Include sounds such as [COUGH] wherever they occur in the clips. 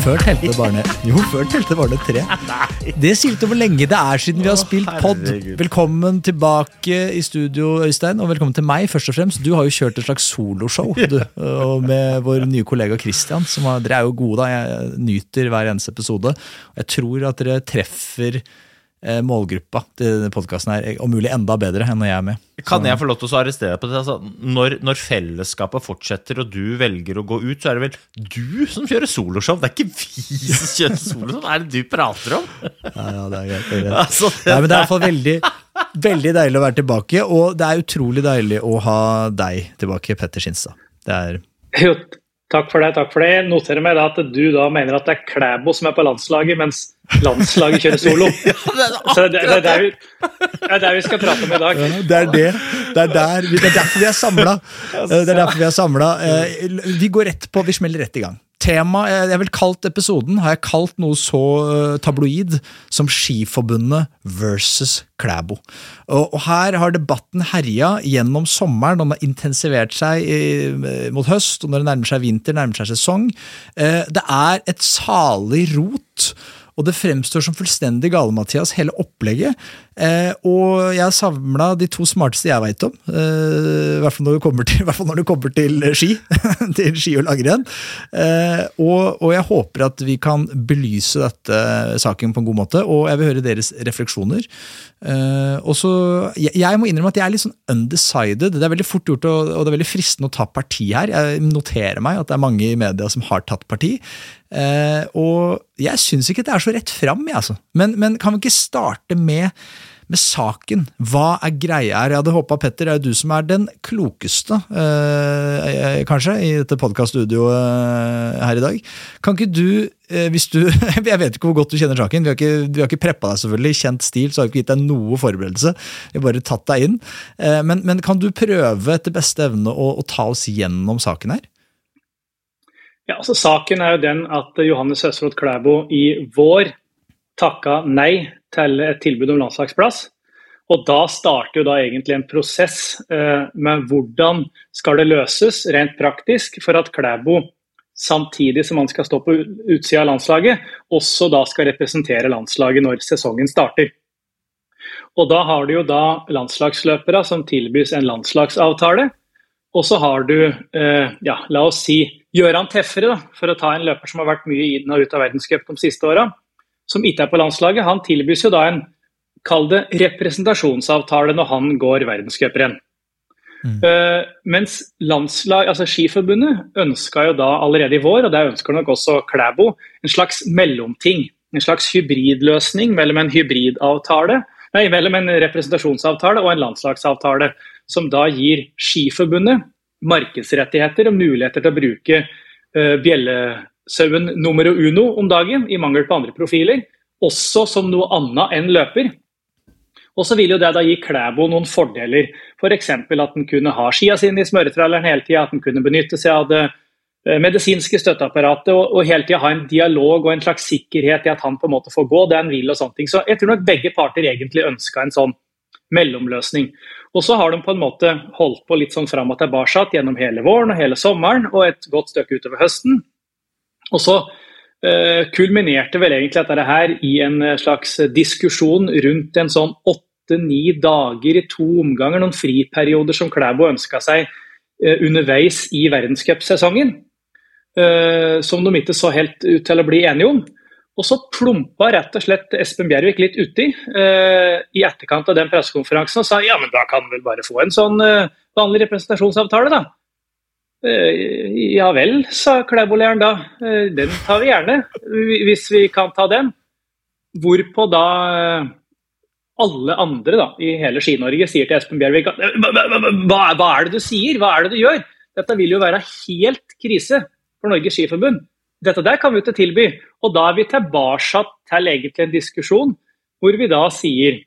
Før telte barne Jo, før telte barne tre. Det sier litt om hvor lenge det er siden vi har spilt pod. Velkommen tilbake i studio, Øystein, og velkommen til meg, først og fremst. Du har jo kjørt et slags soloshow med vår nye kollega Christian. Som har, dere er jo gode, da. Jeg nyter hver eneste episode. Jeg tror at dere treffer målgruppa til denne podkasten her, om mulig enda bedre enn når jeg er med. Kan jeg få lov til å arrestere deg på det? Altså, når, når fellesskapet fortsetter, og du velger å gå ut, så er det vel du som kjører soloshow? Det er ikke vi som kjører soloshow, hva er det du prater om? Ja, ja, det er greit. Det er greit. Altså, Nei, men det er i hvert fall veldig, veldig deilig å være tilbake, og det er utrolig deilig å ha deg tilbake, Petter Skinstad. Det er Jo, takk for det. takk for det. Noterer meg da at du da mener at det er Klæbo som er på landslaget, mens landslaget kjører solo. [LAUGHS] Så det, det, er der vi, det er det vi skal prate om i dag. Det er det. Det er, der, det er derfor vi er samla. Det er derfor vi er samla. Vi går rett på, vi smeller rett i gang. Tema, jeg vil kalt episoden, har jeg kalt noe så eh, tabloid som Skiforbundet versus Klæbo. Og, her har debatten herja gjennom sommeren, og den har intensivert seg mot høst, og når det nærmer seg vinter, nærmer seg sesong. Eh, Det er et salig rot. Og det fremstår som fullstendig gale, Mathias, hele opplegget. Eh, og jeg har samla de to smarteste jeg veit om, eh, [LAUGHS] hvert fall når det kommer til ski. [LAUGHS] til ski og langrenn. Eh, og, og jeg håper at vi kan belyse dette saken på en god måte, og jeg vil høre deres refleksjoner. Eh, og så, jeg, jeg må innrømme at jeg er litt sånn undecided. Det er veldig fort gjort, og, og det er veldig fristende å ta parti her. Jeg noterer meg at det er mange i media som har tatt parti. Eh, og jeg syns ikke det er så rett fram, jeg, altså. Men, men kan vi ikke starte med, med saken? Hva er greia her? Jeg hadde håpa, Petter, det er jo du som er den klokeste, eh, eh, kanskje, i dette podkaststudioet eh, her i dag. Kan ikke du, eh, hvis du [LAUGHS] Jeg vet ikke hvor godt du kjenner saken. Vi har ikke, vi har ikke preppa deg, selvfølgelig. Kjent stil så har vi ikke gitt deg noe forberedelse. Vi har bare tatt deg inn. Eh, men, men kan du prøve etter beste evne å, å ta oss gjennom saken her? Ja, altså Saken er jo den at Johannes Høsflot Klæbo i vår takka nei til et tilbud om landslagsplass. Og da starter jo da egentlig en prosess eh, med hvordan skal det løses rent praktisk for at Klæbo samtidig som han skal stå på utsida av landslaget, også da skal representere landslaget når sesongen starter. Og da har du jo da landslagsløpere som tilbys en landslagsavtale. Og så har du, eh, ja, la oss si Gøran Teffere, da, for å ta en løper som har vært mye inn og ut av verdenscup de siste åra, som ikke er på landslaget. Han tilbys jo da en kall det representasjonsavtale når han går verdenscuprenn. Eh, mens landslag, altså Skiforbundet ønska jo da allerede i vår, og det ønsker nok også Klæbo, en slags mellomting. En slags hybridløsning mellom en hybridavtale, nei, mellom en representasjonsavtale og en landslagsavtale, som da gir Skiforbundet markedsrettigheter og muligheter til å bruke uh, bjellesauen numero uno om dagen, i mangel på andre profiler, også som noe annet enn løper. Og så vil jo det da gi Klæbo noen fordeler, f.eks. For at han kunne ha skia sine i smøretralleren hele tida, at han kunne benytte seg av det eh, medisinske støtteapparatet og, og hele tida ha en dialog og en slags sikkerhet i at han på en måte får gå det han vil og sånne ting. Så jeg tror nok begge parter egentlig ønska en sånn mellomløsning. Og så har de på en måte holdt på litt sånn fram og tilbake gjennom hele våren og hele sommeren og et godt stykke utover høsten. Og så eh, kulminerte vel egentlig dette her i en slags diskusjon rundt en sånn åtte-ni dager i to omganger, noen friperioder som Klæbo ønska seg eh, underveis i verdenscupsesongen. Eh, som de ikke så helt ut til å bli enige om. Og så plumpa rett og slett Espen Bjervik litt uti eh, i etterkant av den pressekonferansen og sa ja, men da kan vi vel bare få en sånn eh, vanlig representasjonsavtale, da. Eh, ja vel, sa Klæbo-læreren da. Eh, den tar vi gjerne, hvis vi kan ta den. Hvorpå da eh, alle andre da, i hele Ski-Norge sier til Espen Bjervik at hva, hva er det du sier, hva er det du gjør? Dette vil jo være helt krise for Norges Skiforbund. Dette der kan vi ikke tilby. Og da er vi tilbake til egentlig en diskusjon hvor vi da sier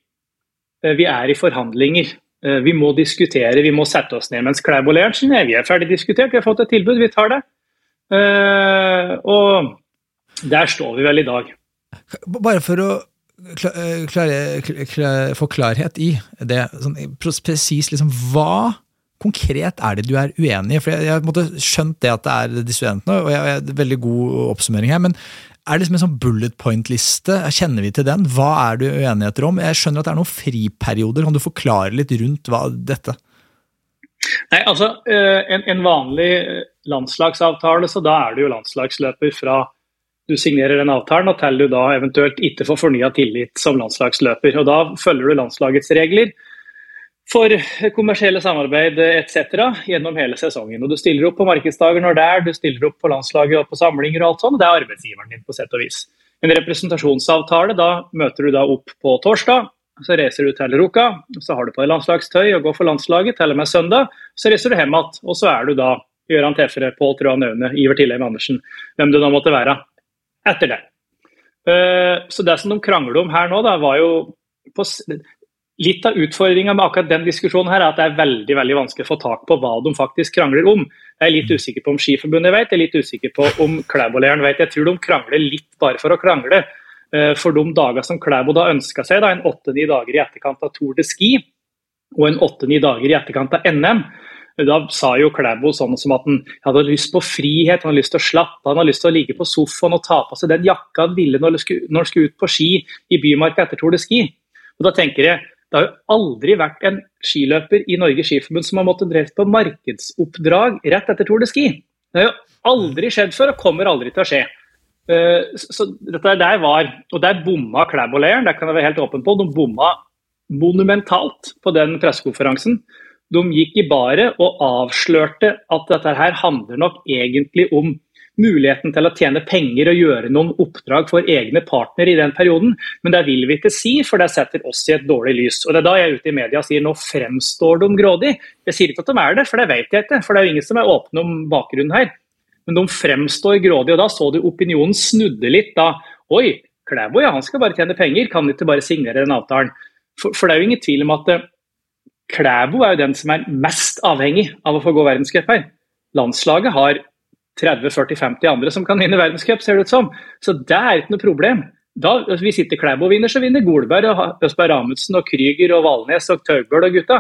vi er i forhandlinger. Vi må diskutere, vi må sette oss ned. Mens Klæbo Lernt er vi er ferdig diskutert, vi har fått et tilbud, vi tar det. Og der står vi vel i dag. Bare for å klare, klare, få klarhet i det, sånn, presis liksom, hva konkret er det du er uenig i? For Jeg har skjønt det at det er dissuedentene, og jeg har veldig god oppsummering her. men er det liksom en sånn bullet point-liste? Kjenner vi til den? Hva er du uenigheter om? Jeg skjønner at det er noen friperioder. Kan du forklare litt rundt hva, dette? Nei, altså en, en, vanlig landslagsavtale, så da er det jo landslagsløper fra du signerer den avtalen og til du da eventuelt ikke får fornya tillit som landslagsløper. Og Da følger du landslagets regler for kommersielle samarbeid etc. gjennom hele sesongen. Og Du stiller opp på markedsdager når det er, du stiller opp på landslaget og på samlinger og alt sånt. Det er arbeidsgiveren din på sett og vis. En representasjonsavtale, da møter du da opp på torsdag. Så reiser du til Ruka, så har du på deg landslagstøy og går for landslaget til og med søndag. Så reiser du hjem igjen, og så er du da Gøran Tefere, Pål Trøan Aune, Iver Tillheim Andersen, hvem det nå måtte være, etter det. Så det som de krangler om her nå, da, var jo på Litt av utfordringa med akkurat den diskusjonen her er at det er veldig veldig vanskelig å få tak på hva de faktisk krangler om. Jeg er litt usikker på om Skiforbundet vet, jeg er litt usikker på om Klæbo-leiren vet. Jeg tror de krangler litt bare for å krangle. For de dager som Klæbo da ønska seg, da, en åtte-ni dager i etterkant av Tour de Ski og en åtte-ni dager i etterkant av NM, da sa jo Klæbo sånn som at han hadde lyst på frihet, han hadde lyst til å slappe han hadde lyst til å ligge på sofaen og ta på seg den jakka han ville når han skulle, når han skulle ut på ski i Bymarka etter Tour de Ski. Og da tenker jeg, Det har jo aldri vært en skiløper i Norges Skiforbund som har måttet drevet på markedsoppdrag rett etter Tour de Ski. Det har jo aldri skjedd før og kommer aldri til å skje. Så dette der var, og Der bomma Klæbo-leiren, det kan jeg være helt åpen på. De bomma monumentalt på den pressekonferansen. De gikk i baret og avslørte at dette her handler nok egentlig om muligheten til å tjene penger og gjøre noen oppdrag for egne partnere i den perioden. Men det vil vi ikke si, for det setter oss i et dårlig lys. Og Det er da jeg er ute i media og sier nå fremstår de grådig. Jeg sier ikke at de er det, for det vet jeg ikke. For det er jo ingen som er åpne om bakgrunnen her. Men de fremstår grådige, og da så du opinionen snudde litt. da, Oi, Klæbo ja, han skal bare tjene penger, kan ikke bare signere den avtalen? For, for det er jo ingen tvil om at Klæbo er jo den som er mest avhengig av å få gå verdenscup her. Landslaget har 30-40-50 andre som kan vinne verdenscup, ser det ut som. Så det er ikke noe problem. Da, Hvis ikke Klæbo vinner, så vinner Golberg og Østberg Amundsen og Krüger og Valnes og Taugbøl og gutta.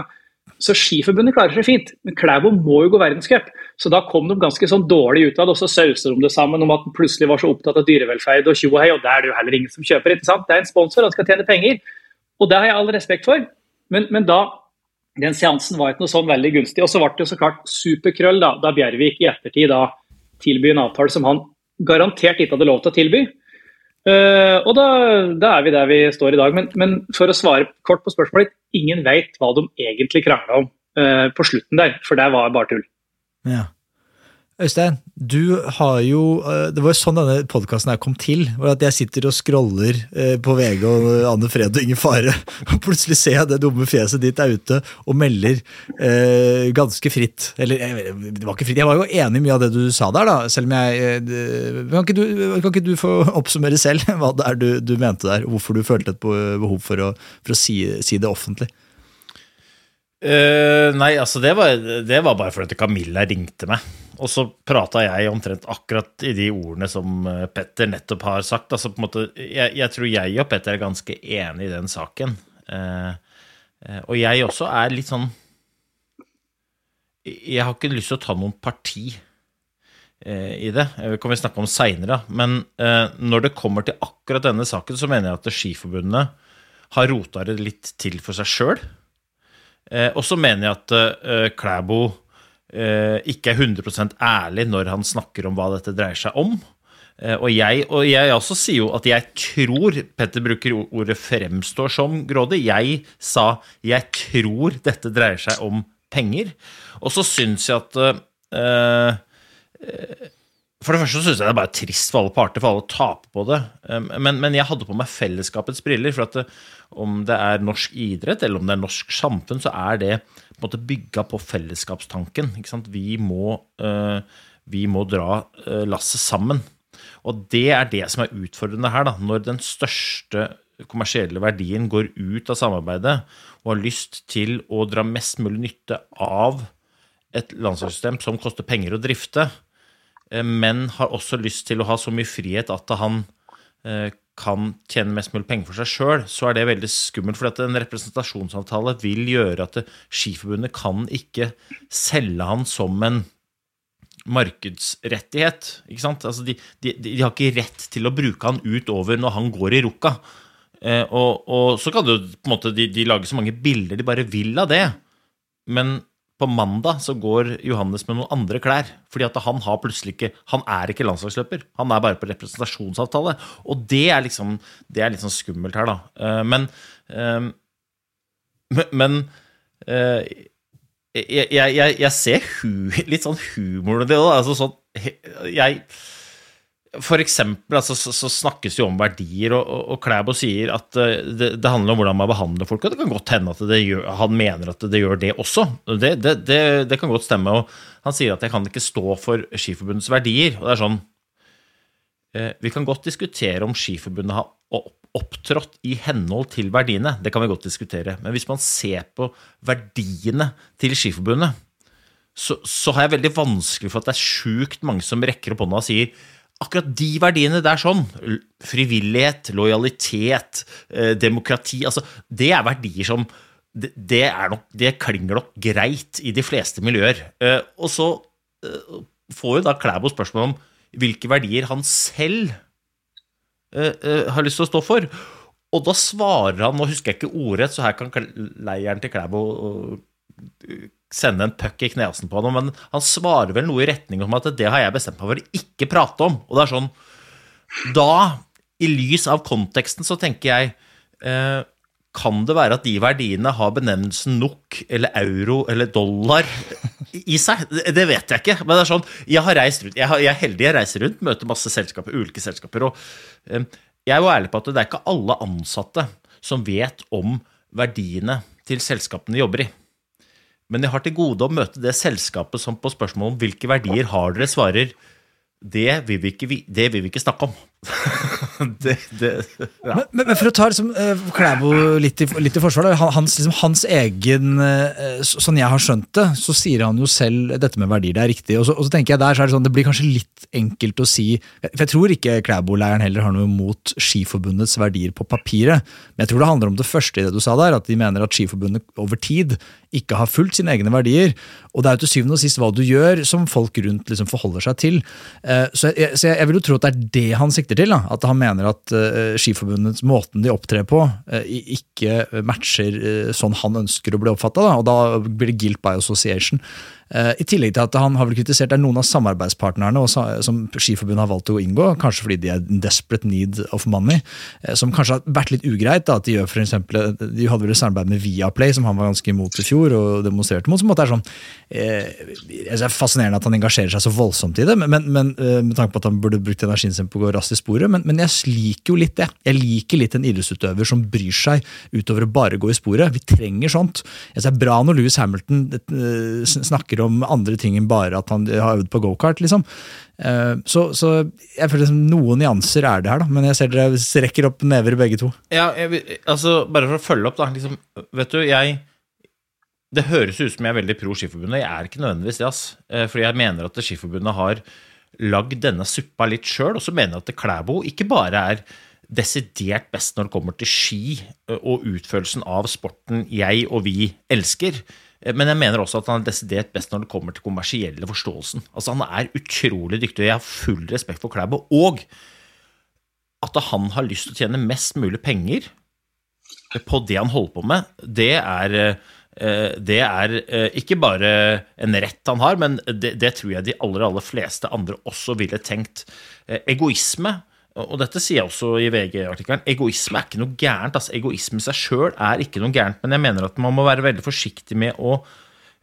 Så Skiforbundet klarer seg fint, men Klæbo må jo gå verdenscup. Så da kom de ganske sånn dårlig ut av det, og så sauser de det sammen om at han plutselig var så opptatt av dyrevelferd og tjo og hei, og det er det jo heller ingen som kjøper. ikke sant? Det er en sponsor, han skal tjene penger. Og det har jeg all respekt for. Men, men da den seansen var ikke noe sånn veldig gunstig. Og så ble det jo så klart superkrøll da, da Bjervik i ettertid da tilby en avtale som han garantert ikke hadde lov til å tilby. Uh, og da, da, er vi der vi står i dag. Men, men, for å svare kort på spørsmålet, ingen veit hva de egentlig krangla om uh, på slutten der, for det var bare tull. Ja. Øystein, du har jo Det var jo sånn denne podkasten her kom til. var at Jeg sitter og scroller på VG og Anne Fred og Ingen Fare, [LAUGHS] og plutselig ser jeg det dumme fjeset ditt er ute og melder eh, ganske fritt. Eller det var ikke fritt, jeg var jo enig i mye av det du sa der, da, selv om jeg Kan ikke du, kan ikke du få [LAUGHS] oppsummere selv hva det er du, du mente der, hvorfor du følte et behov for å, for å si, si, det offentlig? Uh, nei, altså det var, det var bare fordi Camilla ringte meg. Og så prata jeg omtrent akkurat i de ordene som Petter nettopp har sagt. Altså på en måte, jeg, jeg tror jeg og Petter er ganske enige i den saken. Uh, uh, og jeg også er litt sånn Jeg har ikke lyst til å ta noen parti i det. Det kan vi snakke om seinere. Men når det kommer til akkurat denne saken, så mener jeg at Skiforbundet har rota det litt til for seg sjøl. Eh, og så mener jeg at eh, Klæbo eh, ikke er 100% ærlig når han snakker om hva dette dreier seg om. Eh, og, jeg, og jeg også sier jo at jeg tror Petter bruker ordet 'fremstår som grådig'. Jeg sa 'jeg tror dette dreier seg om penger'. Og så syns jeg at eh, for det første syns jeg det er bare trist for alle parter, for alle taper på det. Men, men, jeg hadde på meg fellesskapets briller. For at det, om det er norsk idrett eller om det er norsk samfunn, så er det på en måte bygga på fellesskapstanken. Vi må, uh, vi, må, dra uh, lasset sammen. Og det er det som er utfordrende her. Da. Når den største kommersielle verdien går ut av samarbeidet og har lyst til å dra mest mulig nytte av et landslagssystem som koster penger å drifte, Eh, men har også lyst til å ha så mye frihet at han eh, kan tjene mest mulig penger for seg sjøl, så er det veldig skummelt. For en representasjonsavtale vil gjøre at Skiforbundet kan ikke selge han som en markedsrettighet. Ikke sant? Altså de, de, de, har ikke rett til å bruke han utover når han går i rukka. Eh, og, og, så kan jo på en måte de, de lage så mange bilder de bare vil av det. Men på mandag så går Johannes med noen andre klær. Fordi at han har plutselig ikke Han er ikke landslagsløper. Han er bare på representasjonsavtale. Og det er liksom Det er litt sånn skummelt her, da. Eh, men eh, Men eh, jeg, jeg, jeg ser hu, litt sånn humor i det. Altså sånn Jeg for eksempel altså, så, så, snakkes det jo om verdier, og, og, og Klæbo sier at uh, det, det, handler om hvordan man behandler folk. Og det kan godt hende at gjør, han mener at det gjør det også. Det, det, det, kan godt stemme. og Han sier at jeg kan ikke stå for Skiforbundets verdier. og det er sånn, uh, Vi kan godt diskutere om Skiforbundet har opptrådt i henhold til verdiene. Det kan vi godt diskutere. Men hvis man ser på verdiene til Skiforbundet, så, så har jeg veldig vanskelig for at det er sjukt mange som rekker opp hånda og sier akkurat de verdiene der sånn, frivillighet, lojalitet, eh, demokrati altså, Det er verdier som det, nok, det, klinger nok greit i de fleste miljøer. Eh, og så eh, får jo da Klæbo spørsmål om hvilke verdier han selv har lyst til å stå for. Og da svarer han Nå husker jeg ikke ordrett, så her kan leieren til Klæbo sende en puck i knesen på ham, men han svarer vel noe i retning om at det har jeg bestemt meg for å ikke prate om. Og det er sånn Da, i lys av konteksten, så tenker jeg eh, Kan det være at de verdiene har benevnelsen NOK eller euro eller dollar i seg? Det vet jeg ikke. Men det er sånn Jeg har reist rundt, jeg, er heldig, jeg reiser rundt, møter masse selskaper, ulike selskaper, og eh, jeg er jo ærlig på at det er ikke alle ansatte som vet om verdiene til selskapene de jobber i. Men jeg har til gode å møte det selskapet som på spørsmål om hvilke verdier har dere, svarer det vil vi ikke, det vil vi ikke snakke om. [LAUGHS] det, det, ja. men, men, for å ta liksom, uh, Klæbo litt litt i forsvar, hans, liksom, hans, egen uh, Sånn jeg har skjønt det, så sier han jo selv dette med verdier, det er riktig. Og så, og så tenker jeg der, så er det sånn, det blir kanskje litt enkelt å si For jeg tror ikke Klæbo-leiren heller har noe imot Skiforbundets verdier på papiret. Men jeg tror det handler om det første i det du sa der, at de mener at Skiforbundet over tid ikke har fulgt sine egne verdier. Og det er jo til syvende og sist hva du gjør, som folk rundt liksom forholder seg til. Uh, så, jeg, så jeg, vil jo tro at det er det han sikter til. Da. At han mener at uh, Skiforbundets måten de opptrer på, uh, ikke matcher sånn han ønsker å bli oppfatta. Og da blir det guilt by association. Eh, I tillegg til at han har vel kritisert det er noen av samarbeidspartnerne som Skiforbundet har valgt å inngå, kanskje fordi de er in desperate need of money, eh, som kanskje har vært litt ugreit. da, at De gjør for eksempel, de hadde vel et samarbeid med Viaplay, som han var ganske imot i fjor og demonstrerte mot. som måtte er sånn, eh, Det er fascinerende at han engasjerer seg så voldsomt i det, men, men med tanke på at han burde brukt energien sin på å gå raskt i sporet. Men, men, jeg liker jo litt det. Jeg liker litt en idrettsutøver som bryr seg utover å bare gå i sporet. Vi trenger sånt. Jeg synes Det er bra når Louis Hamilton snakker om andre ting enn bare at han har øvd på gokart. Liksom. Eh, så, så, jeg føler liksom noen nyanser er det her, da. men jeg ser dere strekker opp never begge to. Ja, jeg, altså Bare for å følge opp, da. Liksom, vet du, jeg Det høres ut som jeg er veldig pro Skiforbundet. Jeg er ikke nødvendigvis det, ass. Eh, fordi jeg mener at Skiforbundet har lagd denne suppa litt sjøl, og så mener jeg at Klæbo ikke bare er desidert best når det kommer til ski eh, og utførelsen av sporten jeg og vi elsker. Eh, men jeg mener også at han er desidert best når det kommer til kommersielle forståelsen. Altså Han er utrolig dyktig, og jeg har full respekt for Klæbo. Og at han har lyst til å tjene mest mulig penger på det han holder på med, det er eh, det er eh, ikke bare en rett han har, men det, det tror jeg de aller, aller fleste andre også ville tenkt. Egoisme, og dette sier jeg også i VG-artikkelen, egoisme er ikke noe gærent. altså Egoisme i seg sjøl er ikke noe gærent, men jeg mener at man må være veldig forsiktig med å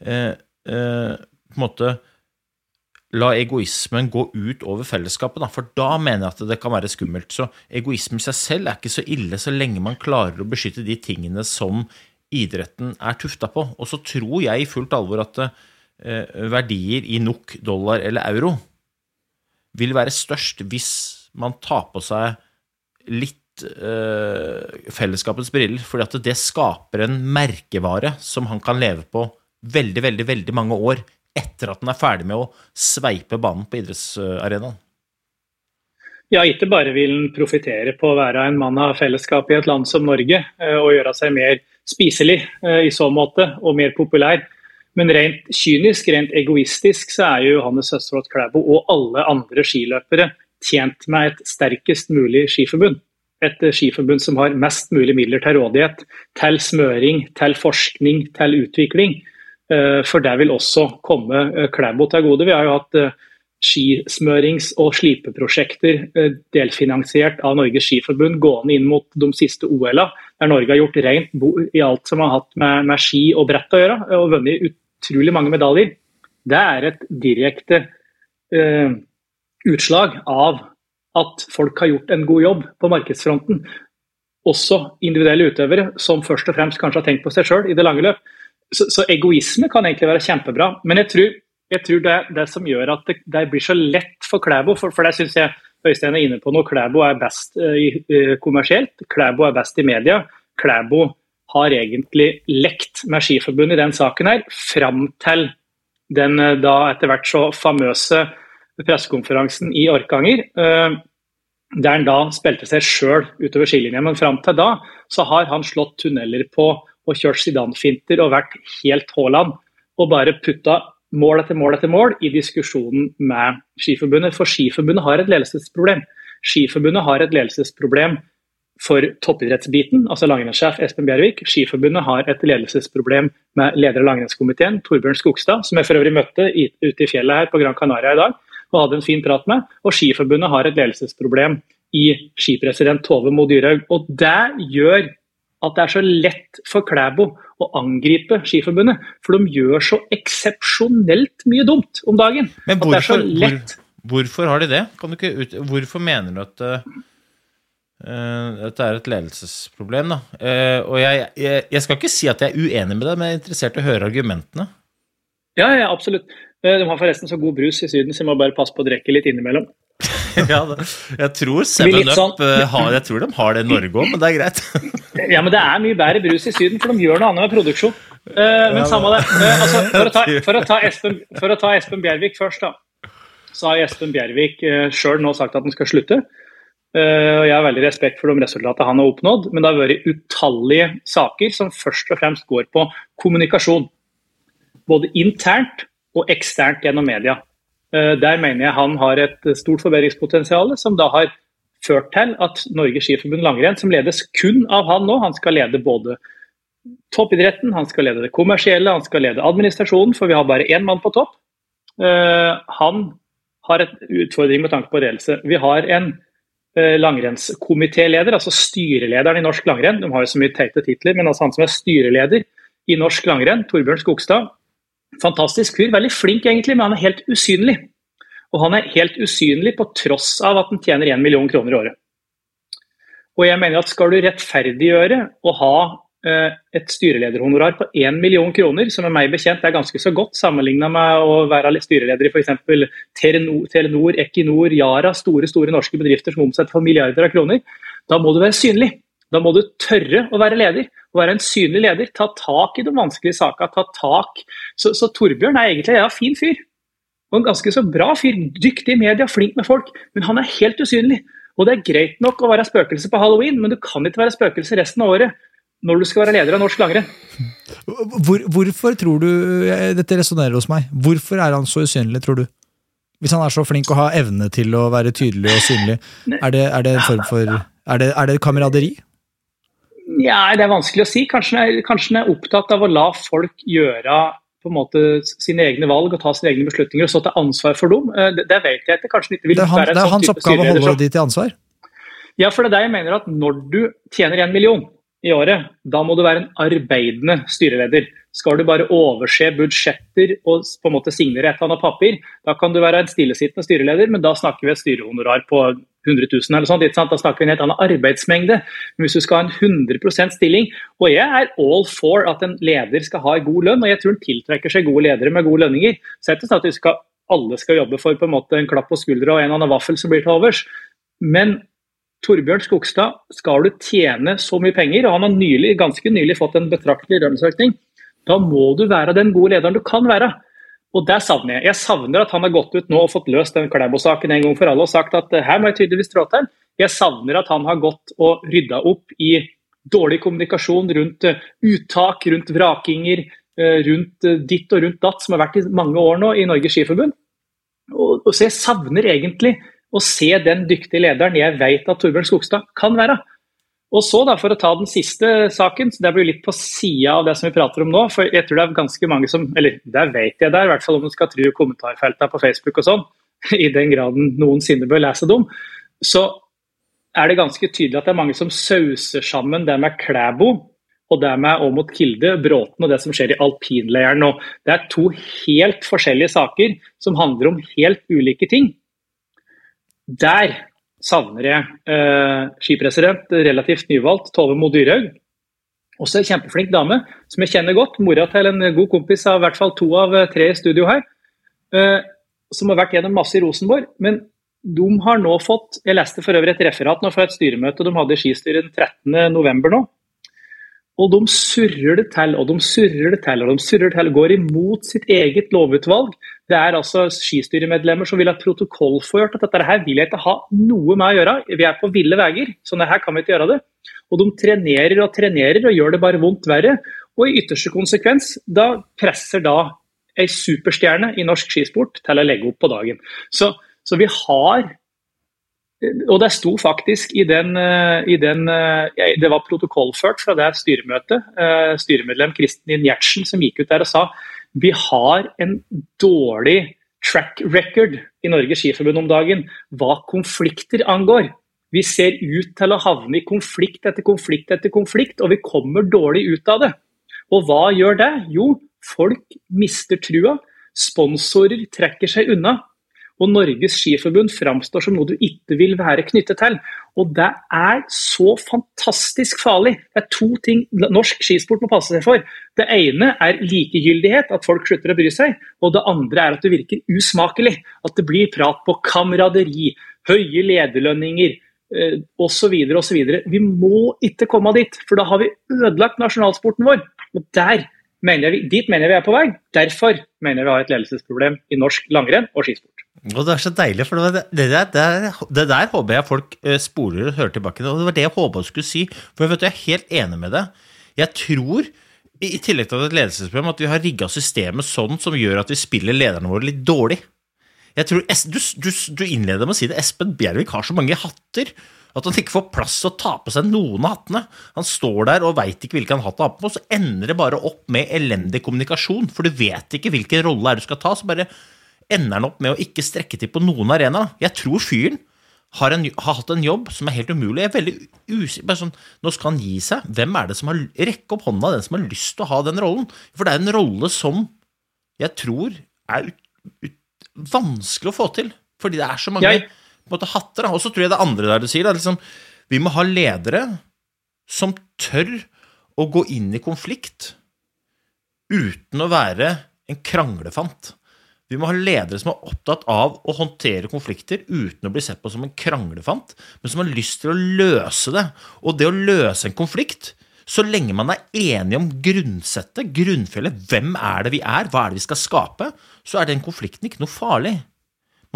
eh, eh, på en måte la egoismen gå ut over fellesskapet, da, for da mener jeg at det kan være skummelt. Så egoisme i seg selv er ikke så ille så lenge man klarer å beskytte de tingene som idretten er tufta på. Og så tror jeg i fullt alvor at eh, verdier i NOK, dollar eller euro vil være størst hvis man tar på seg litt eh, fellesskapets briller, fordi at det skaper en merkevare som han kan leve på veldig, veldig, veldig mange år etter at han er ferdig med å sveipe banen på idrettsarenaen. Ja, ikke bare vil han profitere på å være en mann av fellesskapet i et land som Norge eh, og gjøre seg mer spiselig eh, i så måte, og mer populær. Men rent kynisk, rent egoistisk, så er jo Johannes Høstflot Klæbo og alle andre skiløpere tjent med et sterkest mulig skiforbund. Et eh, skiforbund som har mest mulig midler til rådighet til smøring, til forskning, til utvikling. For det vil også komme Klæbo til gode. Vi har jo hatt skismørings- og slipeprosjekter eh, delfinansiert av Norges Skiforbund gående inn mot de siste OL-a, der Norge har gjort rent i alt som har hatt med, med, ski og brett å gjøre, og vunnet utrolig mange medaljer. Det er et direkte eh, utslag av at folk har gjort en god jobb på markedsfronten. Også individuelle utøvere som først og fremst kanskje har tenkt på seg sjøl i det lange løp. Så, så egoisme kan egentlig være kjempebra. Men jeg tror jeg tror det, det som gjør at det, det, blir så lett for Klæbo, for, for det syns jeg Øystein er inne på nå, Klæbo er best eh, kommersielt, Klæbo er best i media. Klæbo har egentlig lekt med Skiforbundet i den saken her, fram til den uh, da etter hvert så famøse pressekonferansen i Orkanger. Uh, der han da spilte seg sjøl utover skilinja. Men fram til da så har han slått tunneler på og kjørt Zidane-finter og vært helt Haaland. Og bare putta mål etter mål etter mål i diskusjonen med Skiforbundet. For Skiforbundet har et ledelsesproblem. Skiforbundet har et ledelsesproblem for toppidrettsbiten, altså langrennssjef Espen Bjervik. Skiforbundet har et ledelsesproblem med leder av langrennskomiteen, Torbjørn Skogstad, som jeg for øvrig møtte ute i fjellet her på Gran Canaria i dag og hadde en fin prat med. Og Skiforbundet har et ledelsesproblem i skipresident Tove Mo Dyrhaug. Og det gjør at det er så lett for Klæbo å angripe Skiforbundet. For de gjør så eksepsjonelt mye dumt om dagen. Men hvorfor, hvor, hvorfor, har de det? Ut, hvorfor mener du at uh, dette er et ledelsesproblem? da? Uh, og jeg, jeg, jeg, skal ikke si at jeg er uenig med deg, men jeg er interessert i å høre argumentene. Ja, ja, absolutt. De har forresten så god brus i Syden, så jeg må bare passe på å drikke litt innimellom. [LAUGHS] ja, jeg tror Seven Up sånn. har, jeg tror de har det i Norge òg, men det er greit. [LAUGHS] ja, men det er mye bedre brus i Syden, for de gjør noe annet med produksjon. Uh, men samme det. Altså, [LAUGHS] for, å ta, for, å ta Espen, for, å ta, Espen, Bjervik først, da. Så har Espen Bjervik uh, sjøl nå sagt at han skal slutte. Uh, jeg har veldig respekt for de resultatene han har oppnådd, men det har vært utallige saker som først og fremst går på kommunikasjon. Både internt og eksternt gjennom media. Eh, der mener jeg han har et stort forbedringspotensial, som da har ført til at Norges Skiforbund langrenn, som ledes kun av han nå, han skal lede både toppidretten, han skal lede det kommersielle, han skal lede administrasjonen, for vi har bare én mann på topp. Eh, han har et utfordring med tanke på ledelse. Vi har en eh, langrennskomitéleder, altså styrelederen i norsk langrenn. De har jo så mye teite titler, men altså han som er styreleder i norsk langrenn, Torbjørn Skogstad, Fantastisk fyr. Veldig flink, egentlig, men han er helt usynlig. Og han er helt usynlig på tross av at han tjener 1 million kroner i året. Og jeg mener at skal du rettferdiggjøre å ha eh, et styrelederhonorar på 1 million kroner, som er meg bekjent er ganske så godt sammenligna med å være styreleder i f.eks. Telenor, Equinor, Yara, store store norske bedrifter som omsetter for milliarder av kroner, da må du være synlig. Da må du tørre å være leder, å være en synlig leder. Ta tak i de vanskelige sakene. ta tak. Så, så Torbjørn er egentlig en ja, fin fyr. Og en ganske så bra fyr. Dyktig i media, flink med folk. Men han er helt usynlig. Og det er greit nok å være spøkelse på halloween, men du kan ikke være spøkelse resten av året når du skal være leder av norsk langrenn. [LAUGHS] Hvor, hvorfor tror du Dette resonnerer hos meg. Hvorfor er han så usynlig, tror du? Hvis han er så flink og har evne til å være tydelig og synlig, [LAUGHS] er det, er det en form for Er det, er det kameraderi? Ja, Det er vanskelig å si. Kanskje den er, opptatt av å la folk gjøre på en måte sine egne valg og ta sine egne beslutninger og stå til ansvar for dem. Eh, Det, det vet jeg ikke. Kanskje ikke vil Det er, han, være en det er sånn hans oppgave å holde de til ansvar. Ja, for det er det jeg mener at når du tjener en million i året, da må du være en arbeidende styreleder. Skal du bare overse budsjetter og på en måte signere et eller annet papir, da kan du være en stillesittende styreleder, men da snakker vi et styrehonorar på 100 000 eller sånt. Da snakker vi en helt annen arbeidsmengde. Men hvis du skal ha en 100 stilling, og jeg er all for at en leder skal ha god lønn, og jeg tror han tiltrekker seg gode ledere med gode lønninger, er det sånn at vi skal, alle skal jobbe for på en måte en klapp på skuldra og en eller annen vaffel som blir til overs. Men Torbjørn Skogstad, skal du tjene så mye penger, og han har nylig, ganske nylig fått en betraktelig lønnsøkning, da må du være den gode lederen du kan være. Og det savner jeg. Jeg savner at han har gått ut nå og fått løst den Klæbo-saken en gang for alle og sagt at eh, her må jeg tydeligvis trå til. Jeg savner at han har gått og rydda opp i dårlig kommunikasjon rundt eh, uttak, rundt vrakinger, eh, rundt ditt og rundt datt, som har vært i mange år nå i Norges Skiforbund. Og så jeg savner egentlig å se den dyktige lederen jeg vet at Torbjørn Skogstad kan være. Og så da, For å ta den siste saken, så det blir litt på sida av det som vi prater om nå. for jeg tror det er ganske mange som, eller Der vet jeg det, i hvert fall om du skal tro kommentarfeltene på Facebook og sånn, [LAUGHS] i den graden noensinne bør lese dem, så er det ganske tydelig at det er mange som sauser sammen det med Klæbo og det med Åmot Kilde, Bråten og det som skjer i alpinleiren nå. Det er to helt forskjellige saker som handler om helt ulike ting. Der savner jeg eh, skipresident, relativt nyvalgt, Tove Mo Dyrhaug. Også en kjempeflink dame som jeg kjenner godt. Mora til en god kompis av i hvert fall to av eh, tre i studio her. Eh, som har vært gjennom masse i Rosenborg. Men de har nå fått Jeg leste for øvrig et referat nå fra et styremøte de hadde i skistyret den 13.11. nå. Og de surrer det til og de surrer det til og de surrer det til. Går imot sitt eget lovutvalg. Det er altså skistyremedlemmer som vil ha protokollført at dette her vil jeg ikke ha noe med å gjøre. Vi er på ville veier, sånn her kan vi ikke gjøre det. Og de trenerer og trenerer og gjør det bare vondt verre. Og i ytterste konsekvens, da presser da ei superstjerne i norsk skisport til å legge opp på dagen. Så, så vi har og det sto faktisk i den, i den, Det var protokollført fra det styremøtet. Styremedlem Kristin Gjertsen som gikk ut der og sa vi har en dårlig track record i Norges Skiforbund om dagen hva konflikter angår. Vi ser ut til å havne i konflikt etter konflikt etter konflikt, og vi kommer dårlig ut av det. Og hva gjør det? Jo, folk mister trua. Sponsorer trekker seg unna. Og Norges Skiforbund framstår som noe du ikke vil være knyttet til. Og det er så fantastisk farlig. Det er to ting norsk skisport må passe seg for. Det ene er likegyldighet, at folk slutter å bry seg. Og det andre er at det virker usmakelig. At det blir prat på kameraderi, høye lederlønninger eh, osv. osv. Vi må ikke komme dit, for da har vi ødelagt nasjonalsporten vår. Og der mener vi, dit mener vi er på vei. Derfor mener vi har et ledelsesproblem i norsk langrenn og skisport. Og det er så deilig, for det, det, der, det, det der håper jeg folk eh, spoler og hører tilbake. Og det var det jeg håpa du skulle si. For jeg, vet, jeg er helt enig med deg. Jeg tror, i tillegg til et ledelsesproblem, at vi har rigga systemet sånn som gjør at vi spiller lederne våre litt dårlig. Jeg tror, du, du, du innleder med å si det. Espen Bjervik har så mange hatter at han ikke får plass til å ta på seg noen av hattene. Han står der og veit ikke hvilken hatt han har på, og så ender det bare opp med elendig kommunikasjon. For du vet ikke hvilken rolle er du skal ta. så bare ender han opp med å ikke strekke til på noen arena. Jeg tror fyren har, en, har, hatt en jobb som er helt umulig. Jeg er veldig usikker sånn, Nå skal han gi seg. Hvem er det som har Rekke opp hånda, den som har lyst til å ha den rollen. For det er en rolle som jeg tror er ut, ut, vanskelig å få til. Fordi det er så mange Jeg- måte, hatter. Og så tror jeg det andre der du sier, da, liksom, vi må ha ledere som tør å gå inn i konflikt uten å være en kranglefant. Vi må ha ledere som er opptatt av å håndtere konflikter uten å bli sett på som en kranglefant, men som har lyst til å løse det. Og det å løse en konflikt, så lenge man er enige om grunnsettet, grunnfjellet, hvem er det vi er, hva er det vi skal skape, så er den konflikten ikke noe farlig.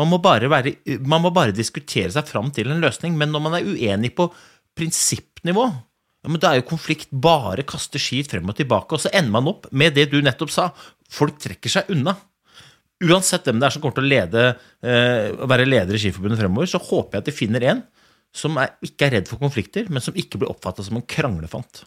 Man må være, man må bare diskutere seg fram til en løsning, men når man er uenig på prinsippnivå, ja, da er jo konflikt bare kaste skit frem og tilbake, og så ender man opp med det du nettopp sa. Folk trekker seg unna. Uansett hvem det er som kommer til å lede, eh, være leder i Skiforbundet fremover, så håper jeg at de finner en som er, ikke er redd for konflikter, men som ikke blir oppfatta som en kranglefant.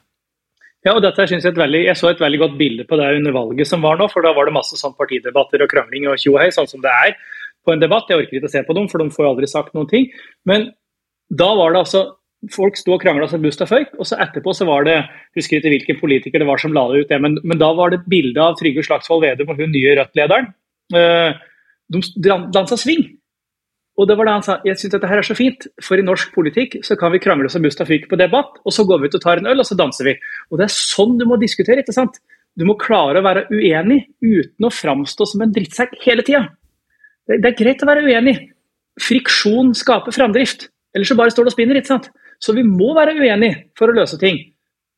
Ja, og dette synes Jeg et veldig, jeg så et veldig godt bilde på det under valget som var nå. for Da var det masse sånn partidebatter og krangling og tjohei, sånn som det er på en debatt. Jeg orker ikke å se på dem, for de får jo aldri sagt noen ting. Men da var det altså Folk sto og krangla som busta føyk, og så etterpå så var det jeg husker ikke hvilken politiker det var som la det ut, det, men, men da var det bilde av Trygve Slagsvold Vedum og hun nye Rødt-lederen. Uh, de dansa sving. Og det var da han sa jeg synes dette her er så fint, for i norsk politikk så kan vi krangle som busta fyker på debatt, og så går vi ut og tar en øl, og så danser vi. Og Det er sånn du må diskutere. ikke sant? Du må klare å være uenig uten å framstå som en drittsekk hele tida. Det, er greit å være uenig. Friksjon skaper framdrift. Ellers så bare står det og spinner. ikke sant? Så vi må være uenige for å løse ting.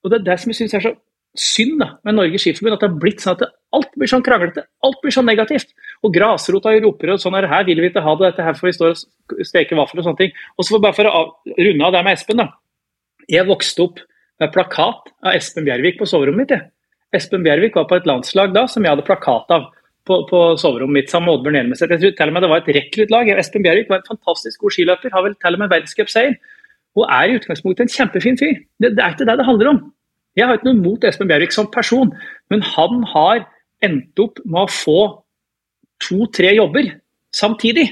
Og Det er det som jeg syns er så synd da, med Norges Skiforbund, at det har blitt sånn at alt blir sånn kranglete. Alt blir sånn negativt. Og grasrota roper og sånn her, her vil vi ikke ha det, dette her får vi stå og steke vafler og sånne ting. Og så bare for å runde av det med Espen, da. Jeg vokste opp med plakat av Espen Bjervik på soverommet mitt. Jeg. Espen Bjervik var på et landslag da som jeg hadde plakat av på, på soverommet mitt sammen med Oddbjørn Hjelmeset. Jeg tror til og med det var et rekruttlag. Espen Bjervik var en fantastisk god skiløper, har vel til og med verdenscupseier. Og er i utgangspunktet en kjempefin fyr. Det, det, er ikke det det handler om. Jeg har ikke noe mot Espen Bjervik som person, men han har endt opp med å få to-tre jobber samtidig,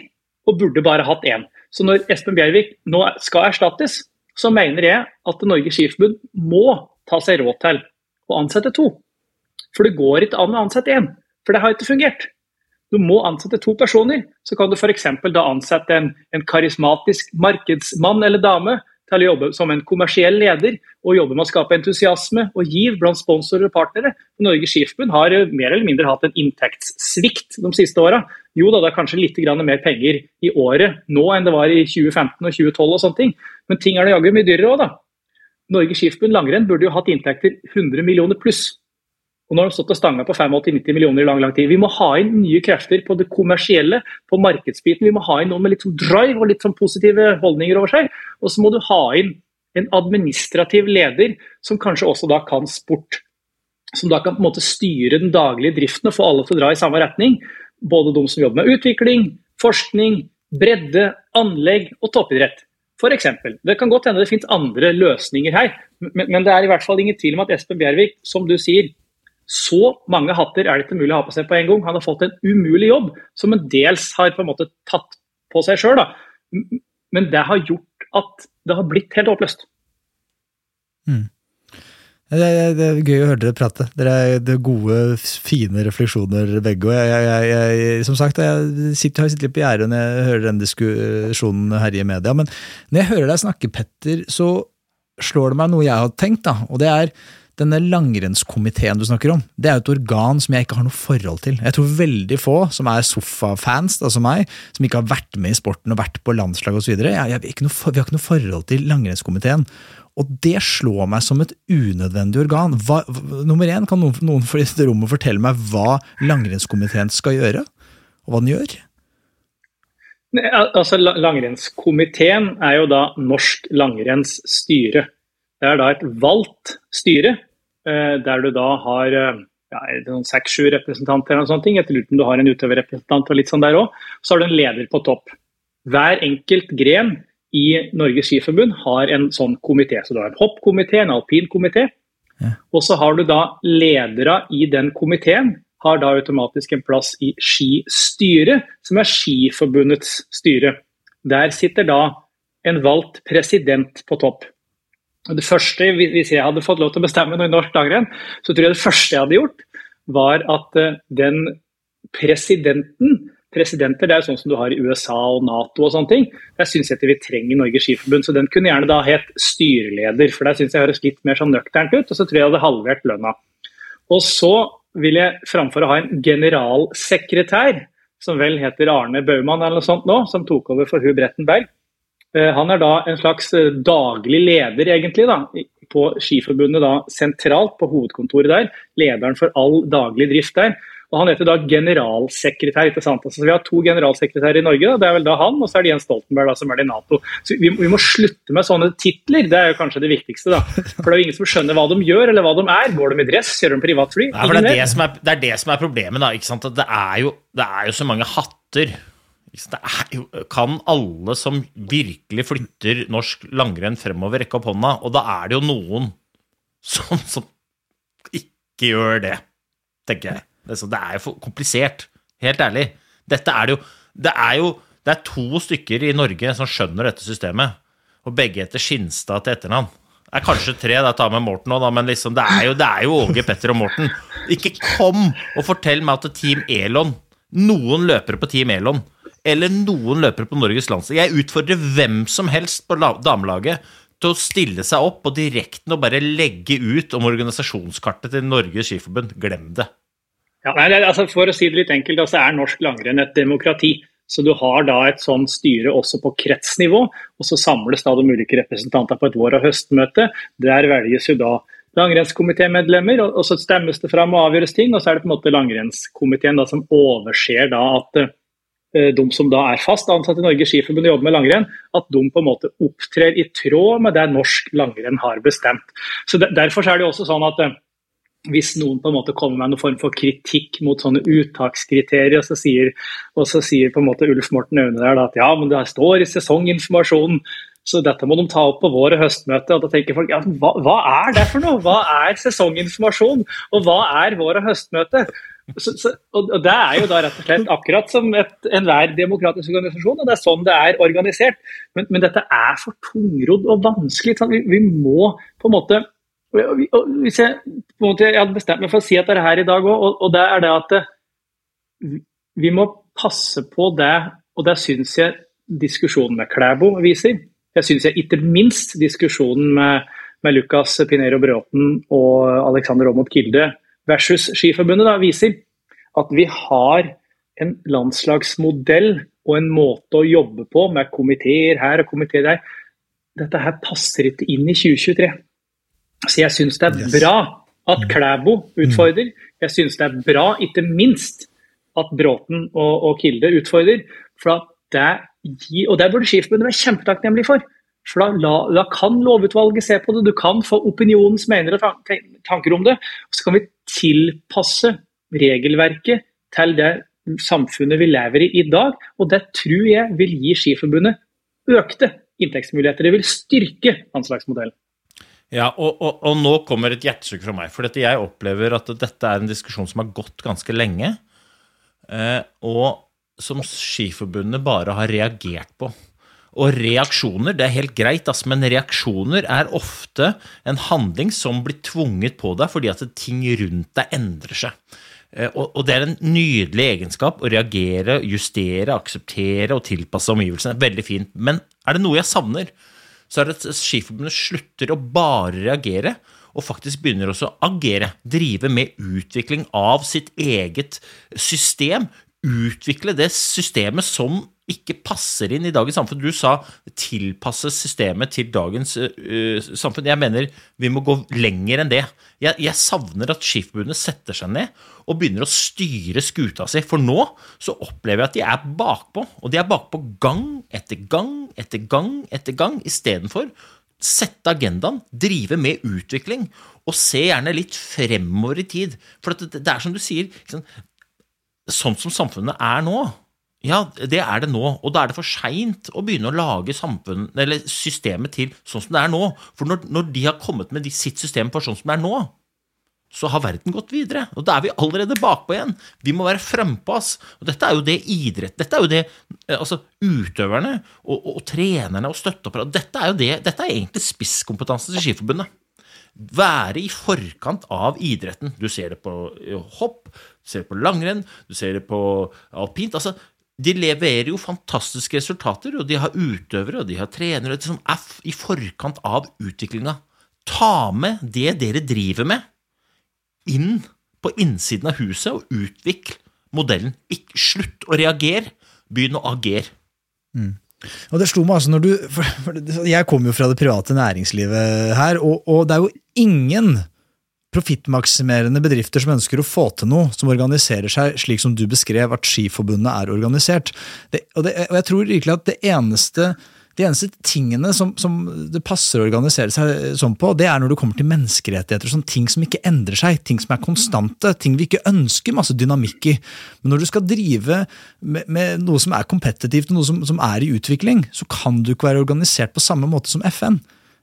og burde bare hatt én. Så når Espen Bjervik nå skal erstattes, så mener jeg at Norges Skiforbund må ta seg råd til å ansette to. For det går ikke an å ansette én. For det har ikke fungert. Du må ansette to personer. Så kan du f.eks. da ansette en, en, karismatisk markedsmann eller -dame til å jobbe som en kommersiell leder og jobbe med å skape entusiasme og giv blant sponsorer og partnere. Norges Skiforbund har mer eller mindre hatt en inntektssvikt de siste åra. Jo da, det er kanskje litt mer penger i året nå enn det var i 2015 og 2012, og sånne ting. men ting er det jaggu mye dyrere òg, da. Norges Skiforbund langrenn burde jo hatt inntekter 100 millioner pluss. Og nå har de stått og stanga på 85-90 millioner i lang lang tid. Vi må ha inn nye krefter på det kommersielle, på markedsbiten. Vi må ha inn noen med litt sånn drive og litt sånn positive holdninger over seg. Og så må du ha inn en administrativ leder som kanskje også da kan sport. Som da kan på en måte styre den daglige driften og få alle til å dra i samme retning. Både de som jobber med utvikling, forskning, bredde, anlegg og toppidrett. For eksempel. Det kan godt hende det finnes andre løsninger her, men, men det er i hvert fall ingen tvil om at Espen Bjervik, som du sier, så mange hatter er det ikke mulig å ha på seg på en gang. Han har fått en umulig jobb, som en dels har på en måte tatt på seg sjøl. Men det har gjort at det har blitt helt oppløst. Mm. Det, er, det, er gøy å høre dere prate. Dere er gode, fine refleksjoner begge. og jeg, jeg, jeg, Som sagt, jeg sitter, har sittet litt på gjerdet når jeg hører den diskusjonen herje i media. Men når jeg hører deg snakke, Petter, så slår det meg noe jeg har tenkt. da, og det er denne langrennskomiteen du snakker om, det er jo et organ som jeg ikke har noe forhold til. Jeg tror veldig få som er sofafans, altså meg, som ikke har vært med i sporten og vært på landslag osv., vi har ikke noe forhold til langrennskomiteen. Og det slår meg som et unødvendig organ. Hva, nummer én, kan noen, noen for dette rommet fortelle meg hva langrennskomiteen skal gjøre, og hva den gjør? Altså, Langrennskomiteen er jo da Norsk langrenns styre. Det er da et valgt styre der du da har eh, ja, seks-sju representanter eller sånne ting. Jeg lurer på om du har en utøverrepresentant og litt sånn der òg. Så har du en leder på topp. Hver enkelt gren i Norges Skiforbund har en sånn komité. Så du har en hoppkomité, en alpinkomité. Ja. Og så har du da ledere i den komiteen har da automatisk en plass i skistyret, som er Skiforbundets styre. Der sitter da en valgt president på topp. Det første, Hvis jeg hadde fått lov til å bestemme noe i norsk langrenn, så tror jeg det første jeg hadde gjort, var at eh, den presidenten Presidenter det er sånn som du har i USA og Nato og sånne ting. Der syns jeg ikke vi trenger Norges Skiforbund, så den kunne gjerne da hett styreleder. For der syns jeg høres litt mer sånn nøkternt ut, og så tror jeg jeg hadde halvert lønna. Og så vil jeg framfor å ha en generalsekretær, som vel heter Arne Baumann eller noe sånt nå, som tok over for Hu Brettenberg, Eh, han er da en slags eh, daglig leder, egentlig, da, på Skiforbundet da, sentralt, på hovedkontoret der. Lederen for all daglig drift der. Og Han heter da generalsekretær. ikke sant? Altså, vi har to generalsekretærer i Norge. Da. Det er vel da han, og så er det Jens Stoltenberg, da, som er det i Nato. Så vi, vi, må slutte med sånne titler. Det er jo kanskje det viktigste. da. For det er jo ingen som skjønner hva de gjør, eller hva de er. Går de i dress? Kjører de privatfly? Det, er det, er, det er det som er problemet. da, ikke sant? Det er jo, det er jo så mange hatter er jo, Kan alle som virkelig flytter norsk langrenn fremover, rekke opp hånda? Og da er det jo noen som, som ikke gjør det, tenker jeg. Det er, jo for komplisert. Helt ærlig. Dette er det jo Det er jo det er to stykker i Norge som skjønner dette systemet, og begge heter Skinstad til etternavn. Det er kanskje tre, da tar med Morten òg, men liksom, det, er jo, det er jo Åge, Petter og Morten. Ikke kom og fortell meg at Team Elon Noen løpere på Team Elon eller noen løpere på Norges landslag Jeg utfordrer hvem som helst på damelaget til å stille seg opp og direkten og bare legge ut om organisasjonskartet til Norges Skiforbund. Glem det. Ja, nei, altså For å si det litt enkelt, altså er norsk langrenn et demokrati. Så du har da et sånt styre også på kretsnivå, og så samles da de ulike representanter på et vår- og høstmøte. Der velges jo da langrennskomitémedlemmer, og, og så stemmes det fram og avgjøres ting. Og så er det på en måte langrennskomiteen som overser da at eh, de som da er fast ansatt i Norge Skiforbund og jobber med langrenn, at de på en måte opptrer i tråd med det norsk langrenn har bestemt. Så Derfor er det jo også sånn at eh, hvis noen på en måte kommer med noen form for kritikk mot sånne uttakskriterier, så sier, og så sier på en måte Ulf Morten Aune der at ja, men det står i sesonginformasjonen, så dette må de ta opp på vår- og høstmøte. og Da tenker folk ja, hva, hva er det for noe? Hva er sesonginformasjon? Og hva er vår- og høstmøte? Så, så, og og Det er jo da rett og slett akkurat som enhver demokratisk organisasjon, og det er sånn det er organisert. Men, men dette er for tungrodd og vanskelig. Sånn. Vi, vi må på en måte og og hvis jeg, på en måte, jeg hadde bestemt meg for å si at det er her i dag òg, og, det er det at eh, vi må passe på det, og det syns jeg diskusjonen med Klæbo viser. Jeg syns jeg ikke minst diskusjonen med, med Lukas Pinero Bråten og Alexander Aamodt Kilde versus Skiforbundet da, viser at vi har en landslagsmodell og en måte å jobbe på med komiteer her og komiteer der. Dette her passer ikke inn i 2023. Så jeg syns det er Yes. bra at Klæbo utfordrer. Jeg syns det er bra, ikke minst, at Bråten og, og Kilde utfordrer. For at det gir, og det burde Skiforbundet være kjempetakknemlig for. For da, la, da kan lovutvalget se på det, du kan få opinionens mener og tanker om det. Og så kan vi tilpasse regelverket til det samfunnet vi lever i i dag. Og det tror jeg vil gi Skiforbundet økte inntektsmuligheter. Det vil styrke anslagsmodellen. Ja, og, og, og nå kommer et hjertesukk fra meg. For jeg opplever at dette er en diskusjon som har gått ganske lenge. Eh, og som Skiforbundet bare har reagert på. Og reaksjoner, det er helt greit, ass, men reaksjoner er ofte en handling som blir tvunget på deg fordi at ting rundt deg endrer seg. Eh, og det er en nydelig egenskap å reagere, justere, akseptere og tilpasse omgivelsene. Veldig fint. Men er det noe jeg savner, så er det at Skiforbundet slutter å bare reagere, og faktisk begynner også å agere. Drive med utvikling av sitt eget system. Utvikle det systemet som ikke passer inn i dagens samfunn. Du sa tilpasse systemet til dagens uh, samfunn. Jeg mener vi må gå lenger enn det. Jeg, jeg savner at Skiforbundet setter seg ned og begynner å styre skuta si. For nå så opplever jeg at de er bakpå. Og de er bakpå gang etter gang etter gang etter gang, istedenfor sette agendaen, drive med utvikling, og se gjerne litt fremover i tid. For det, det er som du sier, sånn som samfunnet er nå, ja, det er det nå. Og da er det for seint å begynne å lage samfunn, systemet til sånn som det er nå. For når, når de har kommet med sitt system for sånn som det er nå, så har verden gått videre. Og da er vi allerede bakpå igjen. Vi må være frempå oss. Og dette er jo det idrett Dette er jo det eh, altså utøverne og, og, og trenerne og støtteapparatet Dette er jo det, dette er egentlig spisskompetansen til Skiforbundet være i forkant av idretten. Du ser det på eh, hopp, du ser det på langrenn, du ser det på alpint. altså de leverer jo fantastiske resultater, og de har utøvere og de har trenere som er f- i forkant av utviklinga. Ta med det dere driver med, inn på innsiden av huset og utvikl modellen. Ikke slutt å reagere, begynn å agere. Og det slo meg altså når du Jeg kommer jo fra det private næringslivet her, og, og det er jo ingen profittmaksimerende bedrifter som ønsker å få til noe, som organiserer seg slik som du beskrev at Skiforbundet er organisert. Det, og, det, og jeg tror virkelig at det eneste De eneste tingene som, som det passer å organisere seg sånn på, det er når det kommer til menneskerettigheter. sånn Ting som ikke endrer seg, ting som er konstante, ting vi ikke ønsker masse dynamikk i. Men når du skal drive med, med noe som er kompetitivt, noe som, som er i utvikling, så kan du ikke være organisert på samme måte som FN.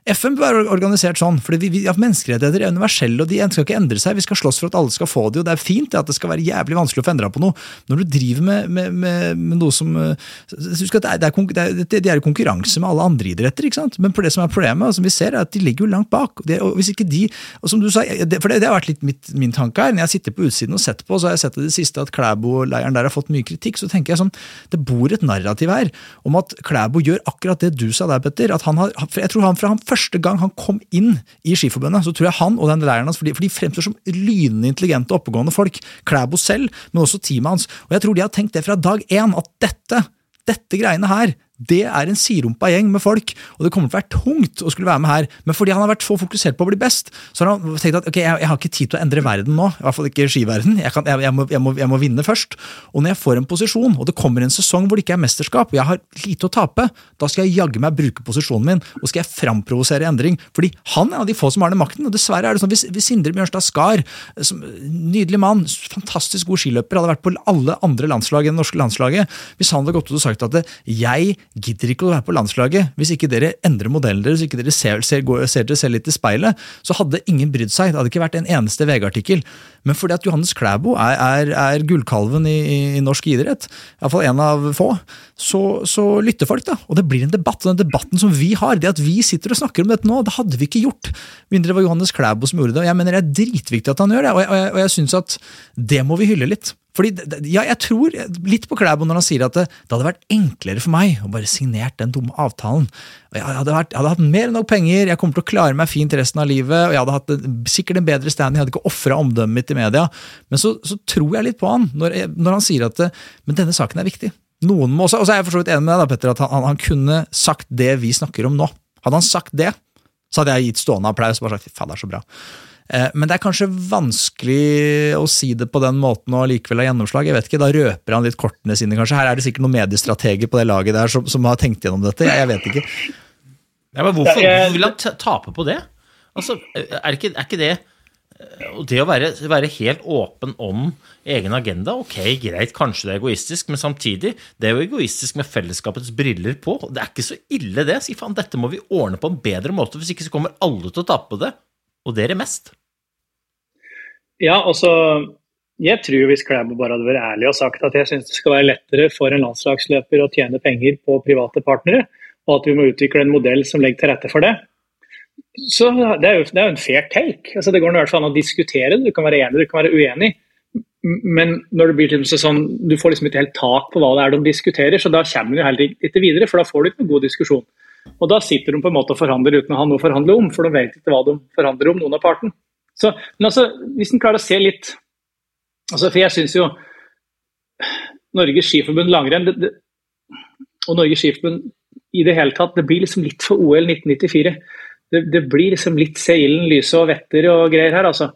FN bør være organisert sånn, for vi, vi, ja, menneskerettigheter er universelle, og de skal ikke endre seg. Vi skal slåss for at alle skal få de, og det er fint at det skal være jævlig vanskelig å få endra på noe. Når du driver med, med, med, med noe som eh, Husk at det er, det er, det er konkurranse med alle andre idretter, ikke sant? men det som er problemet, og som vi ser, er at de ligger jo langt bak. Det, og hvis ikke de, og som du sa, det, For det, det har vært litt mitt, min tanke her. Når jeg sitter på utsiden og sett på, så har jeg sett i det siste at Klæbo-leiren der har fått mye kritikk. Så tenker jeg sånn, det bor et narrativ her om at Klæbo gjør akkurat det du sa der, Petter. at han har, Jeg tror han fra han første gang han kom inn i Skiforbundet, så tror jeg han og den leiren hans, for de, for de fremstår som lynende intelligente og oppegående folk, Klæbo selv, men også teamet hans. Og jeg tror de har tenkt det fra dag én, at dette, dette greiene her, det er en sirumpa gjeng med folk, og det kommer til å være tungt å skulle være med her. Men fordi han har vært så fokusert på å bli best, så har han tenkt at ok, jeg, jeg har ikke tid til å endre verden nå. I hvert fall ikke skiverden. Jeg, kan, jeg, må, må, jeg, må, vinne først. Og når jeg får en posisjon, og det kommer en sesong hvor det ikke er mesterskap, og jeg har lite å tape, da skal jeg jaggu meg bruke posisjonen min, og skal jeg framprovosere endring. Fordi han er en av de få som har den makten. og dessverre er det sånn, Hvis, hvis Sindre Bjørnstad Skar, som, nydelig mann, fantastisk god skiløper, hadde vært på alle andre landslag enn det norske landslaget, hvis han hadde gått ut og sagt at jeg gidder ikke å være på landslaget. Hvis ikke dere endrer modellen deres, hvis ikke dere ser, ser, ser dere selv litt i speilet, så hadde ingen brydd seg. Det hadde ikke vært en eneste VG-artikkel. Men fordi at Johannes Klæbo er, er, er gullkalven i, i, norsk idrett, iallfall en av få, så, så, lytter folk, da. Og det blir en debatt. Og den debatten som vi har, det at vi sitter og snakker om dette nå, det hadde vi ikke gjort mindre det var Johannes Klæbo som gjorde det. Og jeg mener det er dritviktig at han gjør det, og jeg, og jeg, jeg syns at det må vi hylle litt. Fordi, ja, Jeg tror litt på Klæbo når han sier at det, det, hadde vært enklere for meg å bare signert den dumme avtalen. Jeg hadde, vært, jeg hadde, hatt mer enn nok penger, jeg kommer til å klare meg fint resten av livet. og Jeg hadde hatt sikkert en bedre stand, jeg hadde ikke ofra omdømmet mitt i media. Men så, så, tror jeg litt på han når, når han sier at men denne saken er viktig. Noen må også, Og så er jeg for så vidt enig med deg, da, Petter, at han, han, kunne sagt det vi snakker om nå. Hadde han sagt det, så hadde jeg gitt stående applaus og bare sagt faen, det er så bra. Eh, men det er kanskje vanskelig å si det på den måten og likevel ha gjennomslag. jeg vet ikke, Da røper han litt kortene sine, kanskje. Her er det sikkert noen mediestrateger på det laget der som, som har tenkt gjennom dette. Jeg, jeg vet ikke. Ja, men hvorfor, hvorfor vil han tape på det? Altså, er, ikke, er ikke det det å være, være, helt åpen om egen agenda, ok, greit, kanskje det er egoistisk, men samtidig, det er jo egoistisk med fellesskapets briller på. Det er ikke så ille, det. Si faen, dette må vi ordne på en bedre måte, hvis ikke så kommer alle til å tape på det og dere mest? Ja, altså Jeg tror hvis Klæbo bare hadde vært ærlig og sagt at jeg syns det skal være lettere for en landslagsløper å tjene penger på private partnere, og at vi må utvikle en modell som legger til rette for det. Så Det er jo, det er jo en fair take. Altså, det går i hvert fall an å diskutere det. Du kan være enig, du kan være uenig. Men når det blir liksom sånn, du får liksom ikke helt tak på hva det er de diskuterer, så da kommer du heller ikke videre, for da får du ikke noen god diskusjon. Og da sitter de på en måte og forhandler uten å ha noe å forhandle om, for de vet ikke hva de forhandler om, noen av parten. Så, men altså, hvis en klarer å se litt altså, For jeg syns jo Norges Skiforbund langrenn det, det, og Norges Skiforbund i det hele tatt, det blir liksom litt for OL 1994. Det, det, blir liksom litt se ilden lyse og vetter og greier her, altså.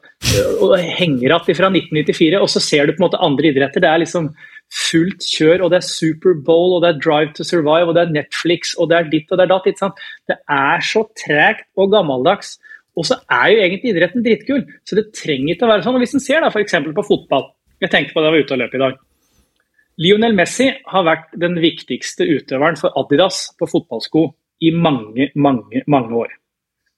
Og henger igjen fra 1994, og så ser du på en måte andre idretter. Det er liksom fullt kjør, og det er Superbowl, og det er Drive to Survive, og det er Netflix, og det er ditt og det er datt. ikke sant? Det er så tregt og gammeldags. Og så er jo egentlig idretten dritkul, så det trenger ikke å være sånn. Og Hvis en ser da f.eks. på fotball Jeg tenkte på det jeg var ute og løp i dag. Lionel Messi har vært den viktigste utøveren for Adidas på fotballsko i mange, mange, mange år.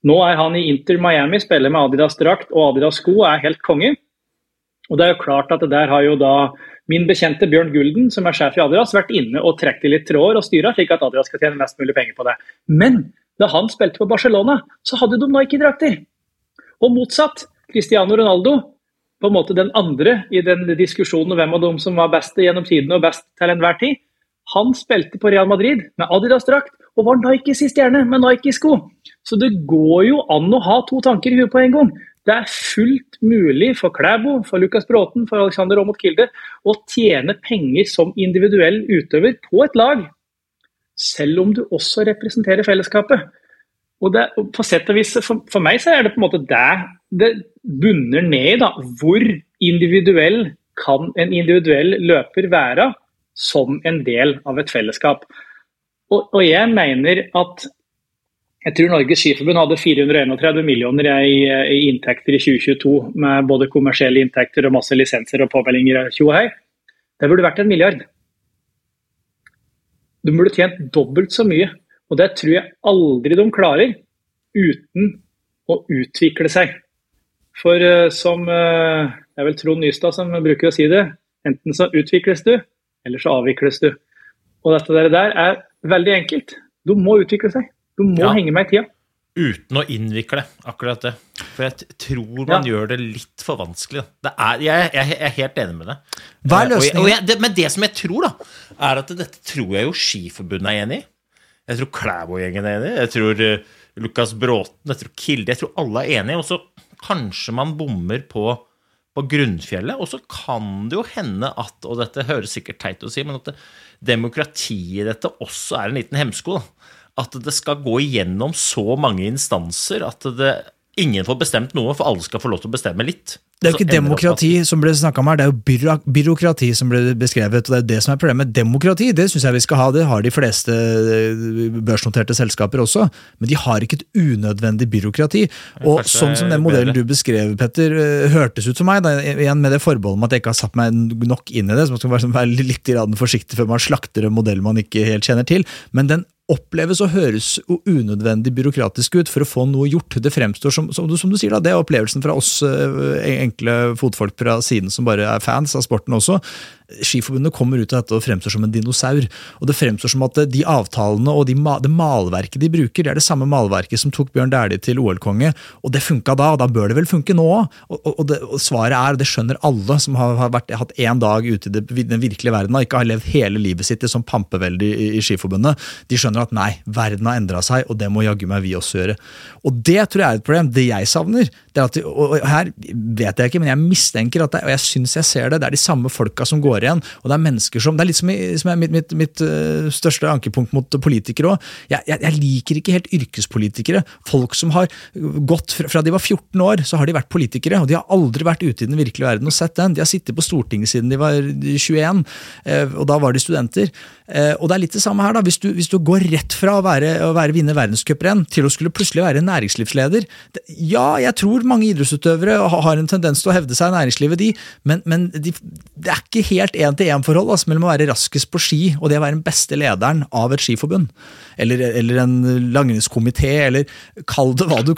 Nå er han i Inter Miami, spiller med Adidas-drakt og Adidas-sko, er helt konge. Og det er jo klart at det der har jo da Min bekjente Bjørn Gulden, som er sjef i Adidas, vært inne og trukket litt tråder og styra, slik at Adidas skal tjene mest mulig penger på det. Men da han spilte på Barcelona, så hadde de Nike-drakter. Og motsatt. Cristiano Ronaldo, på en måte den andre i den diskusjonen om hvem av dem som var best gjennom tidene og best til enhver tid, han spilte på Real Madrid med Adidas-drakt og var Nike sin stjerne med Nike-sko. Så det går jo an å ha to tanker i huet på en gang. Det er fullt mulig for Klæbo, for Lukas Bråten, for Alexander Aamodt Kilde å tjene penger som individuell utøver på et lag, selv om du også representerer fellesskapet. Og det, på sett og vis, for, for, meg så er det på en måte det det bunner ned i. da, Hvor individuell kan en individuell løper være som en del av et fellesskap? og, og jeg mener at jeg tror Norges Skiforbund hadde 431 millioner i, i, inntekter i 2022, med både kommersielle inntekter og masse lisenser og påmeldinger. Det burde vært en milliard. De burde tjent dobbelt så mye. Og det tror jeg aldri de klarer uten å utvikle seg. For uh, som uh, det er vel Trond Nystad som bruker å si det, enten så utvikles du, eller så avvikles du. Og dette der er veldig enkelt. Du må utvikle seg. Du må ja. henge med i tida. Uten å innvikle akkurat det. For jeg tror man ja. gjør det litt for vanskelig. Er, jeg, jeg, er helt enig med deg. Hva er løsningen? men det som jeg tror, da, er at dette tror jeg jo Skiforbundet er enig i. Jeg tror Klæbo-gjengen er enig. Jeg tror uh, Lukas Bråten, jeg tror Kilde Jeg tror alle er enige. Og så kanskje man bommer på, på grunnfjellet. Og så kan det jo hende at, og dette høres sikkert teit å si, men at det, demokratiet i dette også er en liten hemsko. da. At det skal gå igjennom så mange instanser at det, ingen får bestemt noe, for alle skal få lov til å bestemme litt. Det er jo ikke demokrati som ble snakka om her, det er jo byråkrati som ble beskrevet. og Det er det som er problemet. Demokrati det syns jeg vi skal ha, det har de fleste eh, børsnoterte selskaper også. Men de har ikke et unødvendig byråkrati. Og sånn som den modellen du beskrev, Petter, eh, hørtes ut som meg, da, igjen med det forbeholdet at jeg ikke har satt meg nok inn i det, så man skal være litt forsiktig før man slakter en modell man ikke helt kjenner til. Men den oppleves og høres unødvendig byråkratisk ut for å få noe gjort. Det fremstår som, som, du, som du, sier, da, det er opplevelsen fra oss uh, enkle fotfolk fra siden som bare er fans av sporten også. Skiforbundet kommer ut av dette og fremstår som en dinosaur. Og Det fremstår som at de avtalene og de, det malverket de bruker, det er det samme malverket som tok Bjørn Dæhlie til OL-konge. Og det funka da, og da bør det vel funke nå òg. Og, svaret er, og det skjønner alle som har, har vært, hatt én dag ute i det, den virkelige verden, og ikke har levd hele livet sitt i sånn pampevelde i, i Skiforbundet, de skjønner at nei, verden har endra seg, og det må jaggu meg vi også gjøre. Og det tror jeg er et problem. Det jeg savner, det at, og her vet jeg ikke, men jeg mistenker at det, og jeg syns jeg ser det, det er de samme folka som går igjen. og Det er mennesker som, det er litt som, som er mitt, mitt, mitt uh, største ankepunkt mot politikere òg. Jeg, jeg, jeg, liker ikke helt yrkespolitikere. Folk som har gått fra, fra, de var 14 år, så har de vært politikere. og De har aldri vært ute i den virkelige verden og sett den. De har sittet på Stortinget siden de var 21, uh, og da var de studenter. Uh, og det er litt det samme her. da, Hvis du, hvis du går rett fra å være, å være vinne verdenscuprenn til å skulle plutselig være næringslivsleder Ja, jeg tror mange idrettsutøvere har en tendens til å hevde seg i næringslivet, de, men, men de, det er ikke helt én-til-én-forhold altså, mellom å være raskest på ski og det å være den beste lederen av et skiforbund. Eller, eller en langrennskomité, eller kall det hva du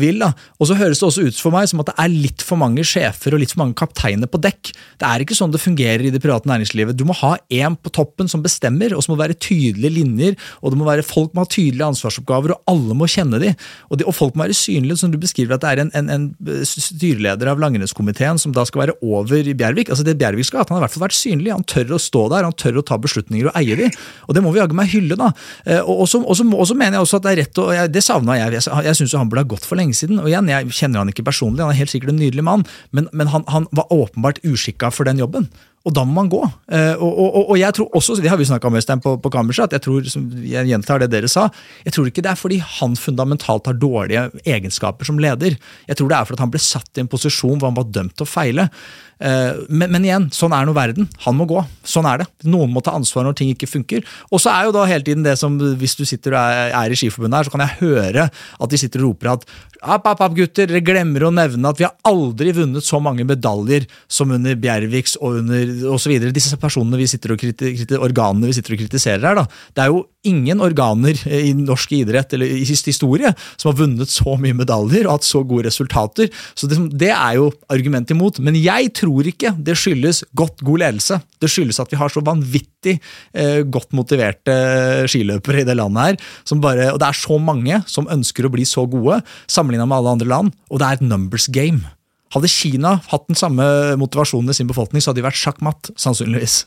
vil. da. Og så høres det også ut for meg som at det er litt for mange sjefer og litt for mange kapteiner på dekk. Det er ikke sånn det fungerer i det private næringslivet. Du må ha én på toppen som bestemmer, og så må det være tydelige linjer, og det må være folk må ha tydelige ansvarsoppgaver, og alle må kjenne de. Og, de, og folk må være synlige, som du beskriver at det er en, en, en styreleder av langrennskomiteen som da skal være over i Bjervik. Altså det Bjervik skal ha, Han har i hvert fall vært synlig. Han tør å stå der, han tør å ta beslutninger og eie de. Og det må vi jaggu meg hylle, da. Eh, og så mener jeg også at det er rett, og jeg, det savna jeg. Jeg, jeg syns han burde ha gått for lenge siden. Og igjen, jeg kjenner han ikke personlig, han er helt sikkert en nydelig mann, men, men han, han var åpenbart uskikka for den jobben. Og da må man gå. Eh, og, og, og, jeg tror også, det har vi snakka om Øystein på, på kammerset, at jeg tror, jeg gjentar det dere sa, jeg tror ikke det er fordi han fundamentalt har dårlige egenskaper som leder. Jeg tror det er fordi han ble satt i en posisjon hvor han var dømt til å feile. Eh, men, men, igjen, sånn er nå verden. Han må gå. Sånn er det. Noen må ta ansvar når ting ikke funker. Og så er jo da hele tiden det som, hvis du sitter og er, er i Skiforbundet her, så kan jeg høre at de sitter og roper at app, app, app, gutter, dere glemmer å nevne at vi har aldri vunnet så mange medaljer som under Bjerviks og under osv. Disse personene vi sitter og kritiserer, organene vi sitter og kritiserer her. da. Det er jo ingen organer i norsk idrett eller i historie som har vunnet så mye medaljer og hatt så gode resultater. Så det, det er jo argumentet imot. Men jeg tror tror ikke det skyldes godt, god ledelse. Det skyldes at vi har så vanvittig eh, godt motiverte skiløpere i det landet her. Bare, og det er så mange som ønsker å bli så gode, sammenligna med alle andre land. Og det er et numbers game. Hadde Kina hatt den samme motivasjonen i sin befolkning, så hadde de vært sjakkmatt, sannsynligvis.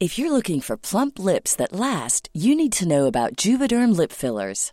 If you're looking for plump lips that last, you need to know about Juvederm lip fillers.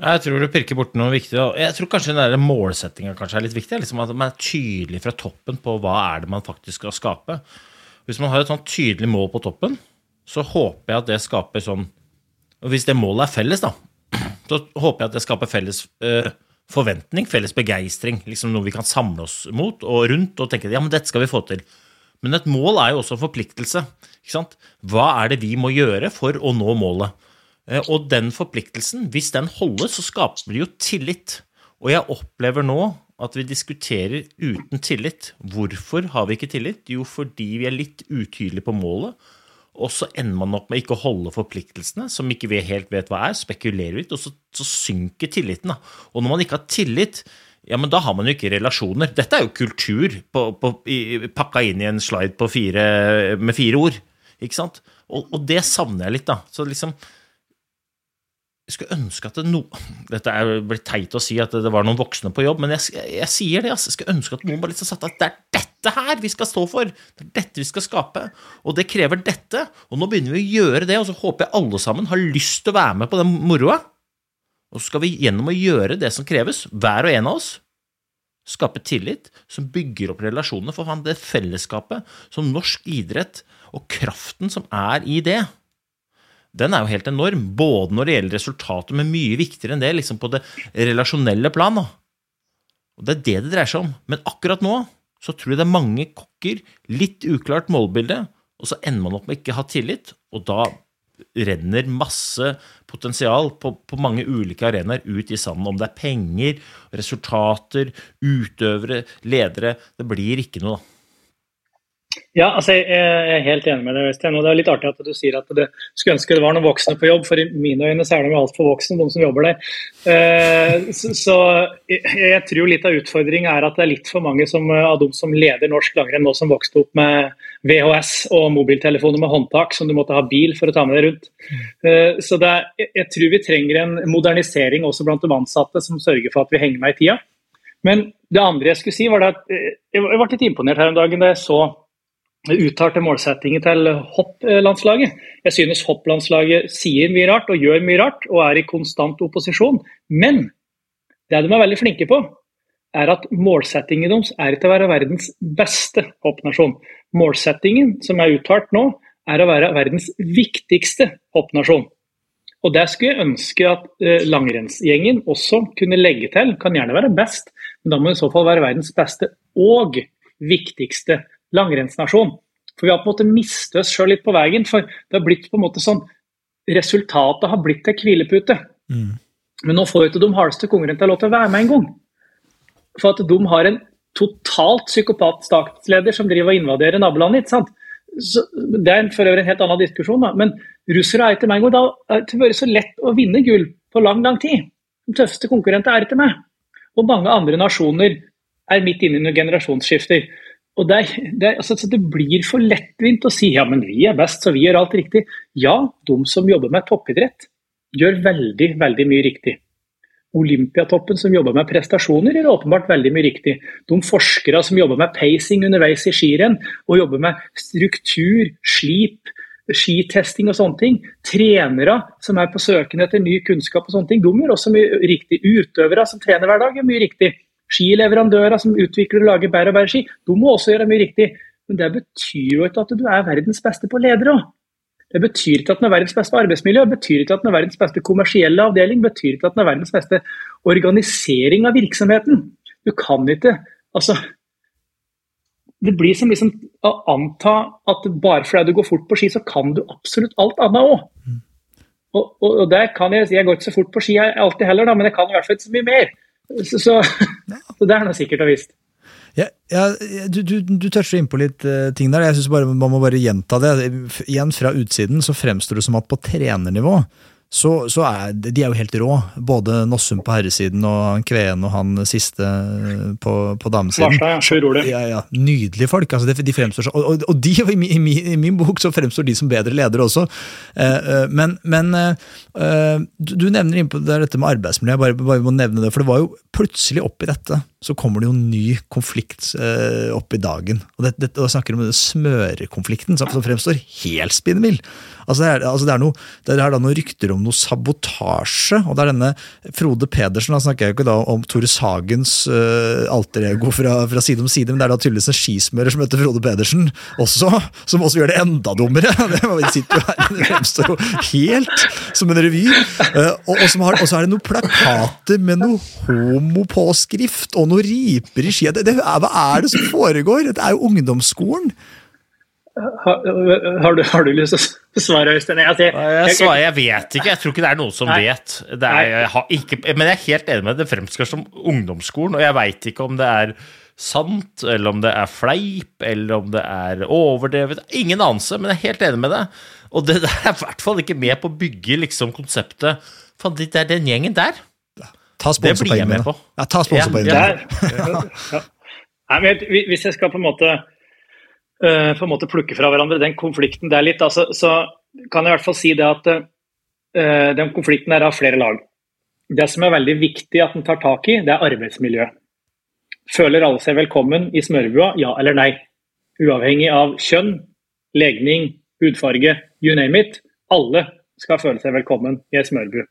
Jeg tror du pirker borti noe viktig. Jeg tror kanskje den målsettinga er litt viktig. Liksom at man er tydelig fra toppen på hva er det man faktisk skal skape. Hvis man har et sånn tydelig mål på toppen, så håper jeg at det skaper sånn og Hvis det målet er felles, da, [CLEARS THROAT] så håper jeg at det skaper felles øh, forventning, felles begeistring. Liksom noe vi kan samle oss mot og rundt og tenke ja, men dette skal vi få til. Men et mål er jo også en forpliktelse. Hva er det vi må gjøre for å nå målet? Eh, Og den forpliktelsen, hvis den holdes, så skaper det jo tillit. Og jeg opplever nå at vi diskuterer uten tillit. Hvorfor har vi ikke tillit? Jo, fordi vi er litt utydelige på målet. Og så ender man opp med ikke å holde forpliktelsene, som ikke vi helt vet hva er, spekulerer litt, og så, så synker tilliten. Da. Og når man ikke har tillit, ja, men da har man jo ikke relasjoner. Dette er jo kultur på, på, i, pakka inn i en slide fire, med fire ord. Ikke sant? Og, og det savner jeg litt, da. Så liksom jeg skulle ønske at det no... Dette er blitt teit å si at det var noen voksne på jobb, men jeg, jeg, sier det. Altså. Jeg skulle ønske at noen bare liksom satt at det er dette her vi skal stå for. Det er dette vi skal skape. Og det krever dette. Og nå begynner vi å gjøre det, og så håper jeg alle sammen har lyst til å være med på den moroa. Og så skal vi gjennom å gjøre det som kreves, hver og en av oss, skape tillit som bygger opp relasjoner. For det fellesskapet som norsk idrett og kraften som er i det, den er jo helt enorm. Både når det gjelder resultater, men mye viktigere enn det, liksom på det relasjonelle plan. Og Det er det det dreier seg om. Men akkurat nå så tror jeg det er mange kokker, litt uklart målbilde, og så ender man opp med ikke å ha tillit, og da renner masse potensial på, på mange ulike arenaer ut i sanden. Om det er penger, resultater, utøvere, ledere Det blir ikke noe, da. Ja, altså jeg er helt enig med deg, Øystein. og Det er litt artig at du sier at du skulle ønske det var noen voksne på jobb, for i mine øyne så er de altfor voksne, de som jobber der. Eh, Så, jeg, tror litt av utfordringen er at det er litt for mange som, av de som leder norsk langrenn nå, som vokste opp med VHS og mobiltelefoner med håndtak, som du måtte ha bil for å ta med deg rundt. Eh, Så er, jeg- tror vi trenger en modernisering også blant de ansatte, som sørger for at vi henger med i tida. Men det andre jeg skulle si, var at eh, jeg ble litt imponert her om dagen da jeg så uttalte målsettinger til hopplandslaget. Jeg synes hopplandslaget sier mye rart og gjør mye rart og er i konstant opposisjon. Men det de er veldig flinke på, er at målsettingen deres er ikke å være verdens beste hoppnasjon. Målsettingen som er uttalt nå, er å være verdens viktigste hoppnasjon. Og Det skulle jeg ønske at eh, langrennsgjengen også kunne legge til. Kan gjerne være best, men da må i så fall være verdens beste og viktigste langrennsnasjon. For vi har på en måte mistet oss sjøl litt på veien. For det har blitt på en måte sånn Resultatet har blitt ei hvilepute. Men nå får jo ikke de hardeste konkurrentene lov til å være med en gang. For at de har en totalt psykopat statsleder som driver og invaderer nabolandet. ikke sant? Så, det er en- for øvrig en helt annen diskusjon, da. men russere er ikke meg en gang. Da har det vært så lett å vinne gull på lang, lang tid. De tøffeste konkurrentene er ikke meg. Og mange andre nasjoner er midt inne i noen generasjonsskifter. Og det, det, altså, det blir for lettvint å si ja, men vi er best, så vi gjør alt riktig. Ja, de som jobber med toppidrett, gjør veldig, veldig mye riktig. Olympiatoppen som jobber med prestasjoner, gjør åpenbart veldig mye riktig. De forskere som jobber med pacing underveis i skirenn, og jobber med struktur, slip, skitesting og sånne ting. Trenere som er på søken etter ny kunnskap og sånne ting, de gjør også mye riktig. Utøvere som trener hver dag, gjør mye riktig. Skileverandører som utvikler og lager bær- og bæreski, de må også gjøre mye riktig. Men det betyr jo ikke at du er verdens beste på ledere òg. Det betyr ikke at den er verdens beste arbeidsmiljø, betyr ikke at den er verdens beste kommersielle avdeling, betyr ikke at den er verdens beste organisering av virksomheten. Du kan ikke Altså, det blir som liksom å anta at bare fordi du går fort på ski, så kan du absolutt alt annet òg. Og, og, og der kan jeg, jeg går ikke så fort på ski alltid heller, da, men jeg kan i hvert fall ikke så mye mer. Så, så, [LAUGHS] så det er noe sikkert og visst. Ja, ja, du, du, du toucher inn på litt uh, ting der. Jeg synes bare Man må bare gjenta det. Igjen fra utsiden så fremstår det som at på trenernivå så, så er de er jo helt rå. Både Nossum på herresiden og han Kveen og han siste eh, på, på damesiden. Svarstad, ja. Ja, ja. Nydelige folk. altså de, de fremstår så, og, og- og de, i, min, i, min, bok så fremstår de som bedre ledere også. Eh, eh, men men du, nevner innpå det dette med arbeidsmiljø. Jeg bare, bare må nevne det, for det var jo plutselig oppi dette så kommer det jo en ny konflikt eh, opp i dagen. Og det, det, og jeg snakker om denne smørekonflikten som fremstår helt spinnvill. Altså, det, er, altså det, er noe, det er da noen rykter om noe sabotasje, og det er denne Frode Pedersen, da snakker jeg ikke da om Tore Sagens uh, alter ego fra, fra Side om side, men det er da tydeligvis en skismører som heter Frode Pedersen også, som også gjør det enda dummere. [LAUGHS] Det sitter jo her, fremstår jo helt som en revy. Uh, og, og, har, og så er det noen plakater med noe homopåskrift og noen riper i skia. Hva er det som foregår? Det er jo ungdomsskolen. Har, har, du, har du lyst til å svare, Øystein? Altså, jeg, Jeg, svarer, jeg vet ikke. Jeg tror ikke det er noen som Nei. vet. Det er, jeg har ikke, men jeg er helt enig med det. Det fremstår som ungdomsskolen, og jeg veit ikke om det er sant, eller om det er fleip, eller om det er overdrevet. Ingen anelse, men jeg er helt enig med det. Og det der er i hvert fall ikke med på å bygge liksom konseptet Faen, det er den gjengen der. Ta Det blir jeg med på. Ja, ta sponsorpengene. Ja, ja. Ja. Hvis jeg skal på en måte eh, på en måte plukke fra hverandre den konflikten der litt, altså, så kan jeg i hvert fall si det at uh, den konflikten er av flere lag. Det som er veldig viktig at en tar tak i, det er arbeidsmiljø. Føler alle seg velkommen i smørbua, ja eller nei? Uavhengig av kjønn, legning, hudfarge, you name it. Alle skal føle seg velkommen i ei smørbu.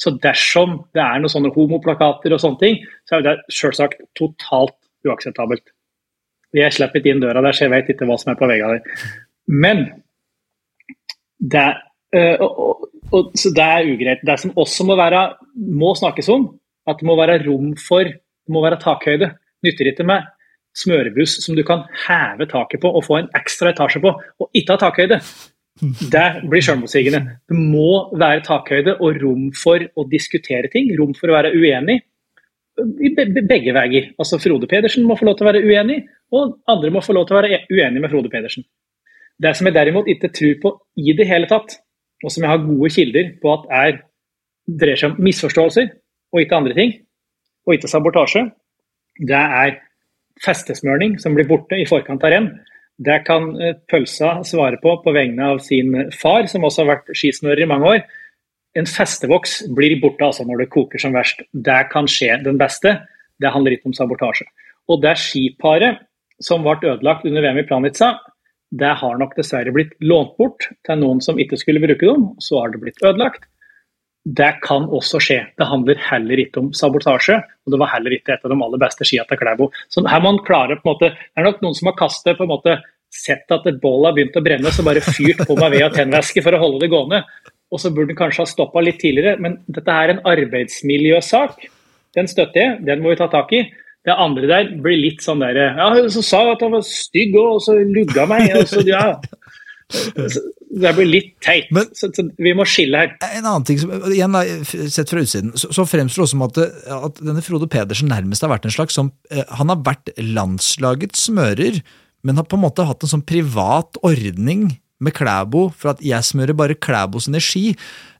Så dersom det er noen sånne homoplakater og sånne ting, så er det selvsagt totalt uakseptabelt. Jeg slipper ikke inn døra der, så jeg vet ikke hva som er på veggene der. Men det, øh, og, og, det er ugreit. Det som også må, være, må snakkes om, at det må være rom for det må være takhøyde. Nytter ikke med smørebuss som du kan heve taket på og få en ekstra etasje på, og ikke ha takhøyde. Det blir selvmotsigende. Det må være takhøyde og rom for å diskutere ting, rom for å være uenig. I be- be- begge veier. Altså Frode Pedersen må få lov til å være uenig, og andre må få lov til å være uenige med Frode Pedersen. Det som jeg derimot ikke tror på i det hele tatt, og som jeg har gode kilder på at er, dreier seg om misforståelser og ikke andre ting, og ikke sabotasje, det er festesmørning som blir borte i forkant av renn. Det kan eh, pølsa svare på på vegne av sin far, som også har vært skisnører i mange år. En festevoks blir borte altså når det koker som verst. Det kan skje den beste. Det handler ikke om sabotasje. Og det skiparet som ble ødelagt under VM i Planica, det har nok dessverre blitt lånt bort til noen som ikke skulle bruke dem. Så har det blitt ødelagt. Det kan også skje. Det handler heller ikke om sabotasje, og det var heller ikke et av de aller beste skia til Klæbo. Så her må man klare på en måte, Det er nok noen som har kastet på en måte, sett at et bål har begynt å brenne, så bare fyrt på med ved og tennvæske for å holde det gående. Og så burde den kanskje ha stoppa litt tidligere, men dette er en arbeidsmiljøsak. Den støtter jeg, den må vi ta tak i. Det andre der blir litt sånn der Ja, så sa at han var stygg, og så lugga meg, og så ja. Det blir litt teit. Men- så, så vi må skille her. En annen ting, som, igjen da, Sett fra utsiden, så, så fremstår det også som at, at denne Frode Pedersen nærmest har vært en slags som, eh, Han har vært landslagets smører, men har på en måte hatt en sånn privat ordning med Klæbo for at jeg smører bare Klæbo sine ski.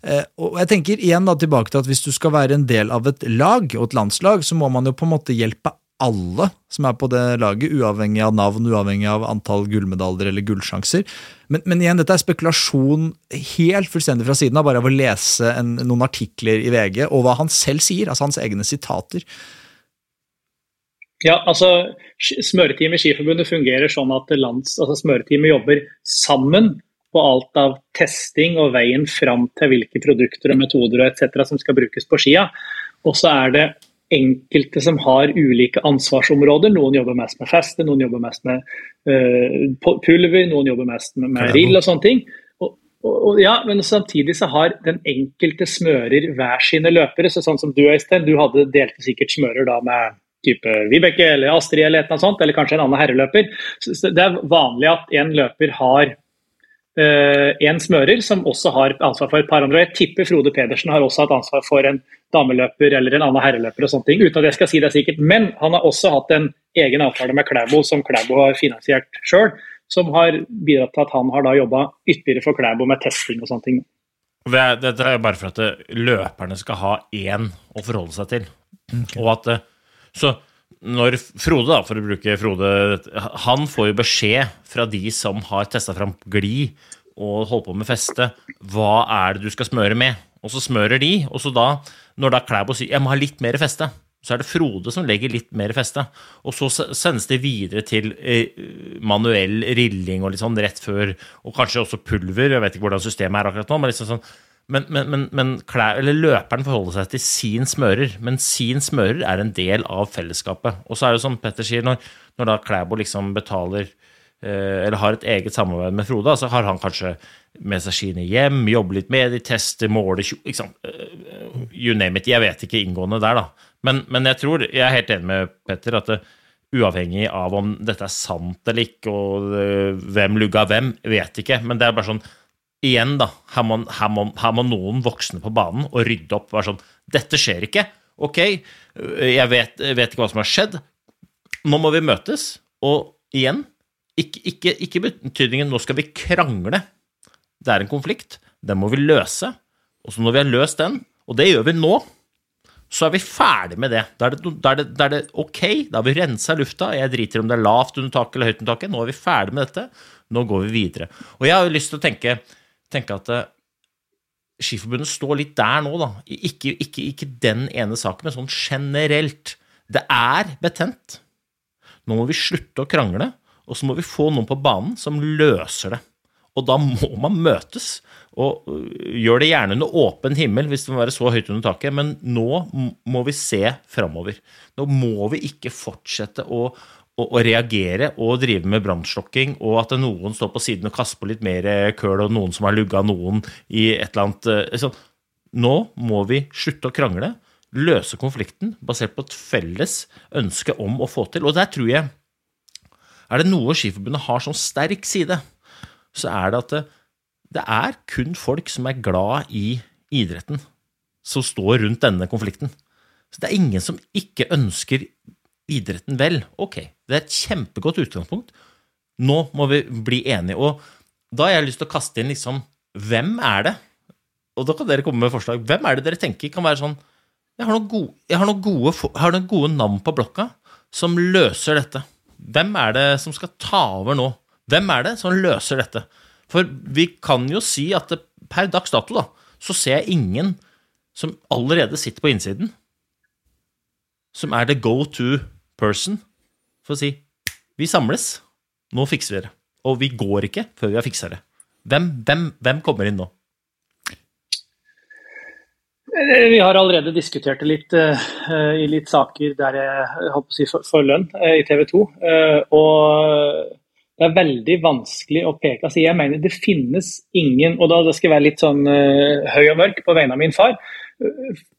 Eh, og jeg tenker igjen da tilbake til at hvis du skal være en del av et lag og et landslag, så må man jo på en måte hjelpe alle som er på det laget, uavhengig av navn, uavhengig av antall gullmedaljer eller gullsjanser. Men, men, igjen, dette er spekulasjon helt fullstendig fra siden av bare av å lese en, noen artikler i VG, og hva han selv sier, altså hans egne sitater. Ja, altså Smøreteamet i Skiforbundet fungerer sånn at lands, altså smøreteamet jobber sammen på alt av testing og veien fram til hvilke produkter og metoder og etc. som skal brukes på skia. Og så er det enkelte som har ulike ansvarsområder. Noen jobber mest med feste, noen jobber mest med uh, pulver, noen jobber mest med, med rill og sånne ting. Og, og, ja, men samtidig så har den enkelte smører hver sine løpere. så Sånn som du Øystein, du hadde delte sikkert smører da med type Vibeke eller Astrid eller noe sånt, eller kanskje en annen herreløper. Så det er vanlig at en løper har Uh, en smører som også har ansvar for et par andre. Jeg tipper Frode Pedersen har også hatt ansvar for en dameløper eller en annen herreløper. og sånne ting, uten at jeg skal si det sikkert. Men han har også hatt en egen avtale med Klæbo, som Klæbo har finansiert sjøl. Som har bidratt til at han har da jobba ytterligere for Klæbo med testing og sånne ting. Det er, det er bare for at løperne skal ha én å forholde seg til. Okay. Og at Så når Frode, da, for å bruke Frode Han får jo beskjed fra de som har testa fram glid og holdt på med feste, hva er det du skal smøre med? Og så smører de, og så da, når da Klæbo sier jeg må ha litt mer feste, så er det Frode som legger litt mer feste. Og så sendes det videre til eh, manuell rilling og litt sånn rett før, og kanskje også pulver. Jeg vet ikke hvordan systemet er akkurat nå. men liksom sånn men, men, men, klær, løperen forholder seg til sin smører, men sin smører er en del av fellesskapet. Og så er det som Petter sier, når, når da Klæbo liksom betaler eh, eller har et eget samarbeid med Frode, så har han kanskje med seg skiene hjem, jobber litt med de, tester, måler? Eh, you name it. Jeg vet ikke inngående der, da. Men, men jeg tror, jeg er helt enig med Petter, at det, uavhengig av om dette er sant eller ikke, og uh, hvem lugga hvem, vet ikke. Men det er bare sånn igjen, da, her må, her, må, her må, noen voksne på banen og rydde opp. Være sånn Dette skjer ikke. Ok, jeg vet, vet, ikke hva som har skjedd. Nå må vi møtes. Og igjen, ikke, ikke, ikke betydningen nå skal vi krangle. Det er en konflikt. Den må vi løse. Og så når vi har løst den, og det gjør vi nå, så er vi ferdig med det. Da er det, da er det, da er det ok, da har vi rensa lufta. Jeg driter om det er lavt under taket eller høyt under taket. Nå er vi ferdig med dette. Nå går vi videre. Og jeg har jo lyst til å tenke tenke at uh, Skiforbundet står litt der nå, da. Ikke, ikke, ikke, den ene saken, men sånn generelt. Det er betent. Nå må vi slutte å krangle, og så må vi få noen på banen som løser det. Og da må man møtes. Og øh, gjør det gjerne under åpen himmel hvis det må være så høyt under taket, men nå må vi se framover. Nå må vi ikke fortsette å, å, å, reagere og drive med brannslokking, og at noen står på siden og kaster på litt mer køl, og noen som har lugga noen i et eller annet sånn. Nå må vi slutte å krangle, løse konflikten basert på et felles ønske om å få til. Og der tror jeg Er det noe Skiforbundet har som sterk side, så er det at det, det er kun folk som er glad i idretten, som står rundt denne konflikten. Så det er ingen som ikke ønsker idretten vel. Ok, det er et kjempegodt utgangspunkt. Nå må vi bli enige. Og da har jeg lyst til å kaste inn liksom Hvem er det? Og da kan dere komme med forslag. Hvem er det dere tenker kan være sånn Jeg har noen gode, har noen gode, har noen gode navn på blokka som løser dette. Hvem er det som skal ta over nå? Hvem er det som løser dette? For vi kan jo si at per dags dato da, så ser jeg ingen som allerede sitter på innsiden, som er the go to person for å si vi samles, nå fikser vi det. Og vi går ikke før vi har fiksa det. Hvem, hvem, hvem kommer inn nå? Eh, vi har allerede diskutert det litt uh, i litt saker der jeg håper å si for lønn uh, i TV 2. Uh, og det er veldig vanskelig å peke. Altså, jeg mener det finnes ingen Og da skal jeg være litt sånn høy og mørk på vegne av min far.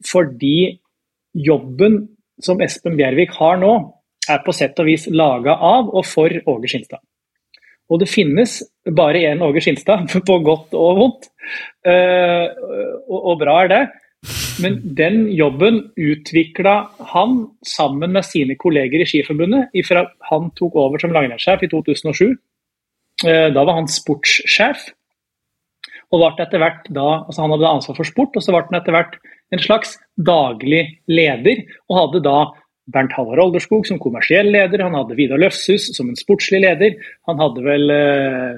fordi jobben som Espen Bjervik har nå, er på sett og vis laga av og for Åge Skinstad. Og det finnes bare én Åge Skinstad, [LAUGHS] på godt og vondt. Uh, og, bra er det. Men den jobben utvikla han sammen med sine kolleger i Skiforbundet fra han tok over som langrennssjef i 2007. Uh, eh, da var han sportssjef. Og ble etter hvert da, altså Han hadde ansvar for sport, og så ble han etter hvert en slags daglig leder. Og hadde da Bernt Halvard Olderskog som kommersiell leder, han hadde Vidar Løfshus som en sportslig leder. Han hadde vel eh,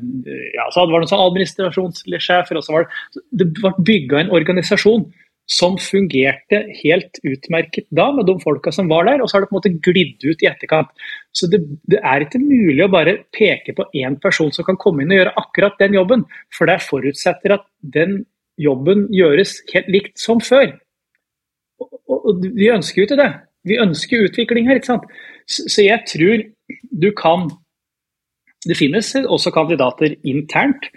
ja, så hadde det noen sånn administrasjonssjefer. og var Det, det ble bygga en organisasjon som fungerte helt utmerket da, med de folka som var der. Og så har det på en måte glidd ut i etterkant. Så det, det er ikke mulig å bare peke på én person som kan komme inn og gjøre akkurat den jobben. For det forutsetter at den jobben gjøres helt likt som før. Og, vi ønsker jo ikke det. Vi ønsker utvikling her. ikke sant? Så jeg tror du kan Det finnes også kandidater internt.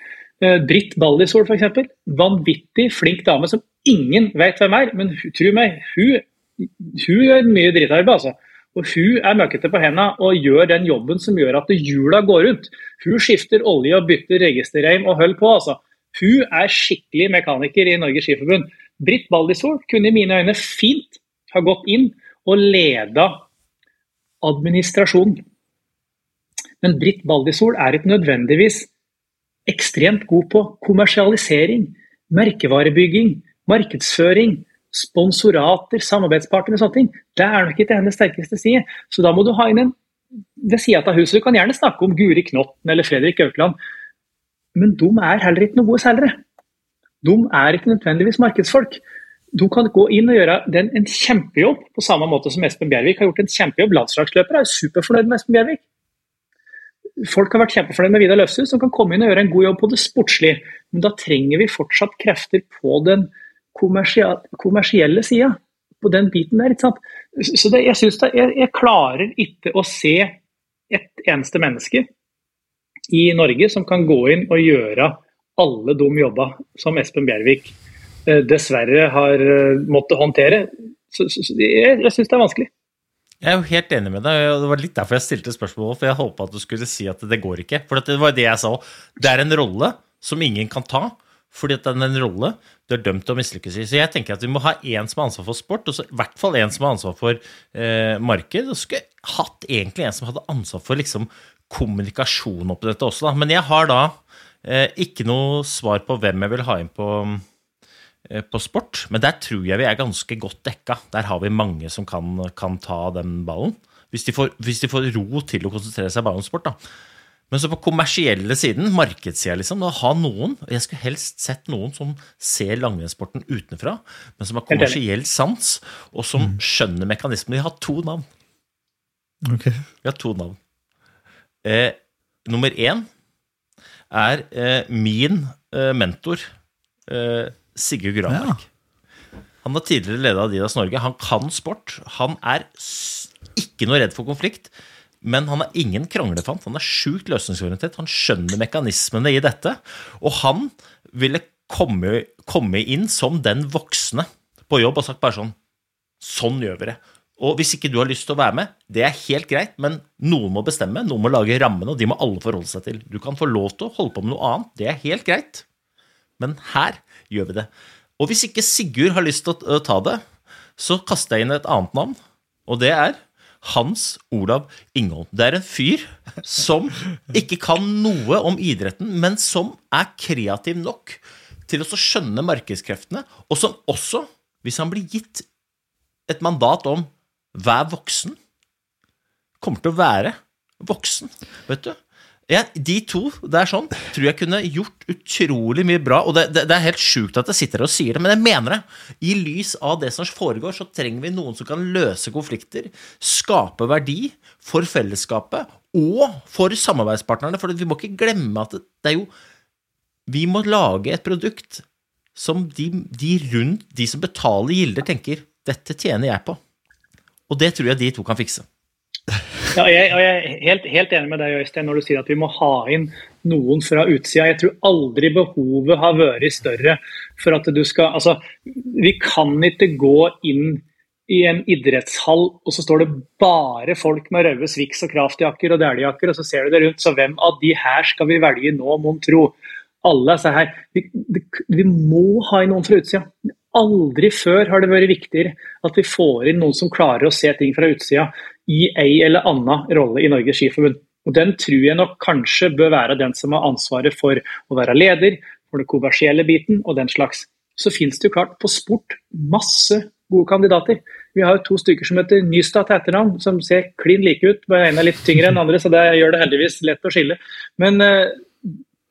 Eh, Britt Ballisol f.eks. Vanvittig flink dame som ingen vet hvem er. Men tro meg, hun, hun gjør mye drittarbeid. altså. Og Hun er møkkete på hendene og gjør den jobben som gjør at hjula går rundt. Hun skifter olje og bytter registerreim og holder på. altså. Hun er skikkelig mekaniker i Norges Skiforbund. Britt Baldisol kunne i mine øyne fint ha gått inn og leda administrasjonen. Men Britt Baldisol er ikke nødvendigvis ekstremt god på kommersialisering, merkevarebygging, markedsføring, sponsorater, samarbeidspartnere og sånne ting. Det er nok ikke hennes sterkeste side. Så da må du ha inn en ved sida av huset. Du kan gjerne snakke om Guri Knotten eller Fredrik Aukland, men de er heller ikke noen gode selgere. De er ikke nødvendigvis markedsfolk de kan gå inn og gjøre den en kjempejobb, på samme måte som Espen Bjervik har gjort en kjempejobb. Landslagsløpere er superfornøyd med Espen Bjervik. Folk har vært kjempefornøyd med Vidar Løfshus, som kan komme inn og gjøre en god jobb på det sportslige. Men da trenger vi fortsatt krefter på den kommersielle sida. På den biten der. ikke sant? Så det, jeg, synes det, jeg, jeg klarer ikke å se et eneste menneske i Norge som kan gå inn og gjøre alle de jobba som Espen Bjervik Eh, dessverre har eh, måttet håndtere. Så, så, så jeg, jeg syns det er vanskelig. Jeg er jo helt enig med deg. og Det var litt derfor jeg stilte spørsmålet. For jeg håpa at du skulle si at det går ikke. For det var det jeg sa. Det er en rolle som ingen kan ta. Fordi det er en rolle du er dømt til å mislykkes i. Så jeg tenker at vi må ha én som har ansvar for sport, og så i hvert fall én som har ansvar for eh, marked. Og skulle jeg hatt egentlig en som hadde ansvar for liksom, kommunikasjon oppi dette også. Da. Men jeg har da ikke noe svar på hvem jeg vil ha inn på Eh, på sport, men der tror jeg vi er ganske godt dekka. Der har vi mange som kan, kan ta den ballen. Hvis de, får, hvis de, får, ro til å konsentrere seg bare om sport. da. Men så på kommersielle siden, markedssida, liksom, å ha noen Jeg skulle helst sett noen som ser langrennssporten utenfra, men som har kommersiell sans, og som mm. skjønner mekanismen. De har to navn. Okay. Vi har to navn. Eh, nummer én er eh, min eh, mentor. Eh, Sigurd Granmark. Ja. Han var tidligere leder av Adidas Norge. Han kan sport. Han er ikke noe redd for konflikt. Men han er ingen kranglefant. Han er sjukt løsningsorientert. Han skjønner mekanismene i dette. Og han ville komme, komme, inn som den voksne på jobb og sagt bare sånn Sånn gjør vi det. Og hvis ikke du har lyst til å være med, det er helt greit, men noen må bestemme. Noen må lage rammene, og de må alle forholde seg til. Du kan få lov til å holde på med noe annet. Det er helt greit. Men her gjør vi det. Og hvis ikke Sigurd har lyst til å ta det, så kaster jeg inn et annet navn, og det er Hans Olav Ingholm. Det er en fyr som ikke kan noe om idretten, men som er kreativ nok til å skjønne markedskreftene, og som også, hvis han blir gitt et mandat om vær voksen, kommer til å være voksen. Vet du? Ja, De to det er sånn, tror jeg kunne gjort utrolig mye bra. Og det, det, det er helt sjukt at jeg sitter her og sier det, men jeg mener det. I lys av det som foregår, så trenger vi noen som kan løse konflikter, skape verdi for fellesskapet og for samarbeidspartnerne. For vi må ikke glemme at det er jo Vi må lage et produkt som de, de rundt, de som betaler gilder, tenker dette tjener jeg på. Og det tror jeg de to kan fikse. Ja, jeg, jeg, er helt, helt, enig med deg, Øystein, når du sier at vi må ha inn noen fra utsida. Jeg tror aldri behovet har vært større for at du skal Altså, vi kan ikke gå inn i en idrettshall, og så står det bare folk med røde Swix og kraftjakker og dæljakker, og så ser du det rundt. Så hvem av de her skal vi velge nå, mon tro? Alle er her. Vi, vi må ha inn noen fra utsida. Aldri før har det vært viktigere at vi får inn noen som klarer å se ting fra utsida i ei eller annen rolle i Norges Skiforbund. Og Den tror jeg nok kanskje bør være den som har ansvaret for å være leder, for den kommersielle biten og den slags. Så finnes det jo klart på sport masse gode kandidater. Vi har jo to stykker som heter Nystad til etternavn, som ser klin like ut. Bare ene er litt tyngre enn andre, så det gjør det heldigvis lett å skille. Men eh,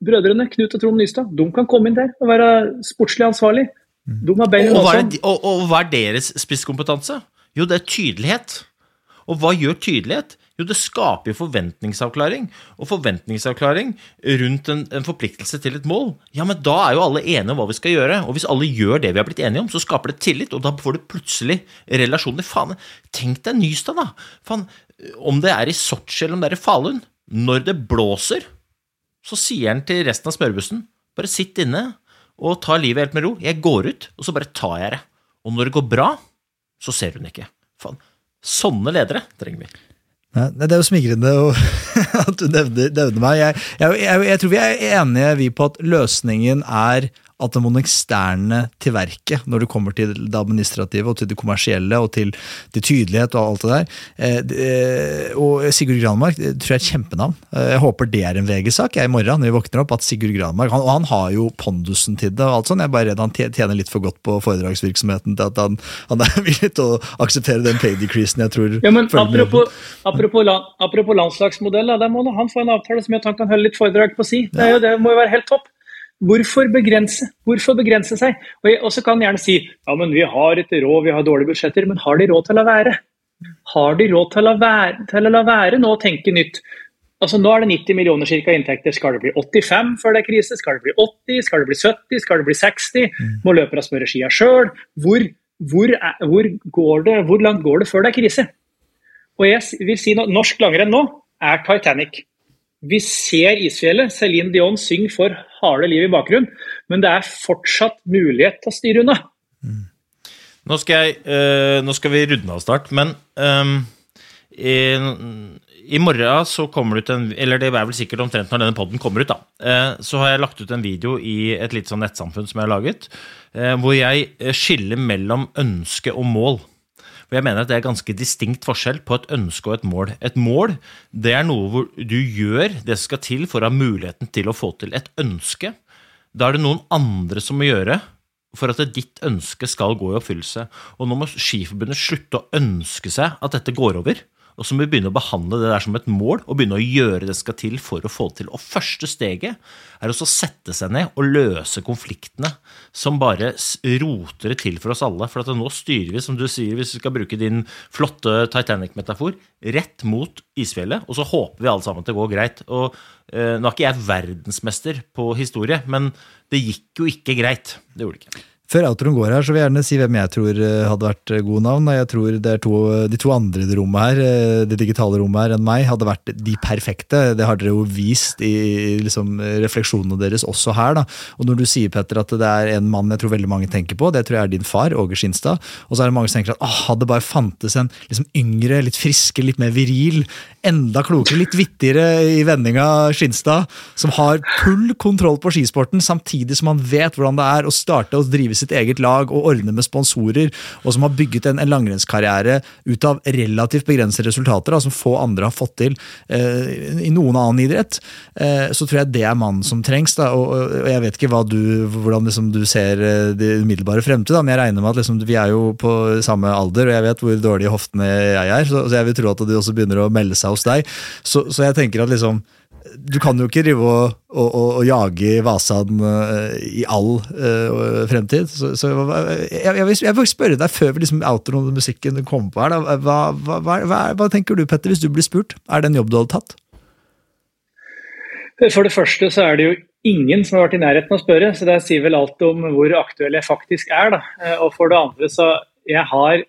brødrene Knut og Trond Nystad de kan komme inn der og være sportslig ansvarlig. De har Og hva, er det, og, og hva er deres spisskompetanse? Jo, det er tydelighet. Og hva gjør tydelighet? Jo, det skaper forventningsavklaring. Og forventningsavklaring rundt en, en forpliktelse til et mål. Ja, men da er jo alle enige om hva vi skal gjøre. Og hvis alle gjør det vi har blitt enige om, så skaper det tillit, og da får du plutselig relasjoner. Faen, tenk deg Nystad, da. Faen, om det er i Sotsji eller om det er i Falun. Når det blåser, så sier han til resten av smørbussen bare sitt inne og tar livet helt med ro. Jeg går ut, og så bare tar jeg det. Og når det går bra, så ser hun ikke. Faen. Sånne ledere trenger vi. Ja, det er jo smigrende [LAUGHS] at du nevner, nevner meg. Jeg, jeg, jeg, jeg tror vi er enige vi på at løsningen er at det må noen eksterne til verket når det kommer til det administrative og til det kommersielle og til, til tydelighet og alt det der. Eh, det- og Sigurd Granmark det tror jeg er et kjempenavn. Eh, Jeg håper det er en VG-sak i morgen når vi våkner opp. at Sigurd Granmark, han, Og han har jo pondusen til det. og alt sånt. Jeg er bare redd han tjener litt for godt på foredragsvirksomheten til at han, han er [LAUGHS] villig til å akseptere den pay decreasen jeg tror Ja, men apropos, apropos, land, apropos landslagsmodell, da, må han få en avtale som gjør at han kan holde litt foredrag på si. Det, jo, det må jo være helt topp. Hvorfor begrense Hvorfor begrense seg? Og, jeg, og så kan han gjerne si ja, men vi har ikke råd, vi har dårlige budsjetter. Men har de råd til å la være? Har de råd til å la være, til å la være nå å tenke nytt? Altså Nå er det 90 millioner cirka inntekter. Skal det bli 85 før det er krise? Skal det bli 80? Skal det bli 70? Skal det bli 60? Må løpere smøre skia sjøl? Hvor, hvor, er- hvor, går det- hvor langt går det før det er krise? Og jeg vil si Norsk langrenn nå er Titanic. Vi ser isfjellet. Céline Dion synger for harde liv i bakgrunnen. Men det er fortsatt mulighet til å styre unna. Nå skal, jeg, eh, nå skal vi runde av snart, men ehm, i, i morgen så kommer det ut en Eller det er vel sikkert omtrent når denne podden kommer ut, da. eh, så har jeg lagt ut en video i et litt sånn nettsamfunn som jeg har laget, eh, hvor jeg skiller mellom ønske og mål. Og jeg mener at det er ganske distinkt forskjell på et ønske og et mål. Et mål det er noe hvor du gjør det som skal til for å ha muligheten til å få til et ønske. Da er det noen andre som må gjøre for at ditt ønske skal gå i oppfyllelse. Og nå må Skiforbundet slutte å ønske seg at dette går over. Og så må vi begynne å behandle det der som et mål, og begynne å gjøre det skal til for å få det til. Og første steget er å sette seg ned og løse konfliktene som bare roter det til for oss alle. For nå styrer vi, som du sier, hvis vi skal bruke din flotte Titanic-metafor, rett mot isfjellet, og så håper vi alle sammen at det går greit. Og eh, nå er ikke jeg verdensmester på historie, men det gikk jo ikke greit. Det gjorde det ikke. Før outroen går her, så vil jeg gjerne si hvem jeg tror eh, hadde vært eh, gode navn. Jeg tror to, De to andre i det rommet her, eh, det digitale rommet her enn meg, hadde vært de perfekte. Det har dere jo vist i liksom, refleksjonene deres også her. da. Og når du sier, Petter, at det er en mann jeg tror veldig mange tenker på, det tror jeg er din far, Åge Skinstad. Og så er det mange som tenker at ah, hadde bare fantes en liksom, yngre, litt friske, litt mer viril, enda klokere, litt vittigere i vendinga Skinstad, som har full kontroll på skisporten, samtidig som han vet hvordan det er å starte og drive sitt eget lag og ordne med sponsorer, og som har bygget en, en langrennskarriere ut av relativt begrensede resultater, da, som få andre har fått til eh, i noen annen idrett, eh, så tror jeg det er mannen som trengs. Da, og, og jeg vet ikke du, hvordan liksom, du ser eh, det umiddelbare fremtid, da, men jeg regner med at liksom, vi er jo på samme alder, og jeg vet hvor dårlige hoftene jeg er, så, så jeg vil tro at de også begynner å melde seg hos deg. Så, så jeg tenker at liksom du kan jo ikke drive og, og, og, og jage Vasan uh, i all uh, fremtid. Så, så jeg, jeg, vil, jeg vil spørre deg før vi liksom outer noe musikken kommer på her. Hva, hva, hva, hva tenker du, Petter, hvis du blir spurt? Er det en jobb du hadde tatt? For det første så er det jo ingen som har vært i nærheten av å spørre, så det sier vel alt om hvor aktuell jeg faktisk er. da. Eh, Og for det andre så jeg har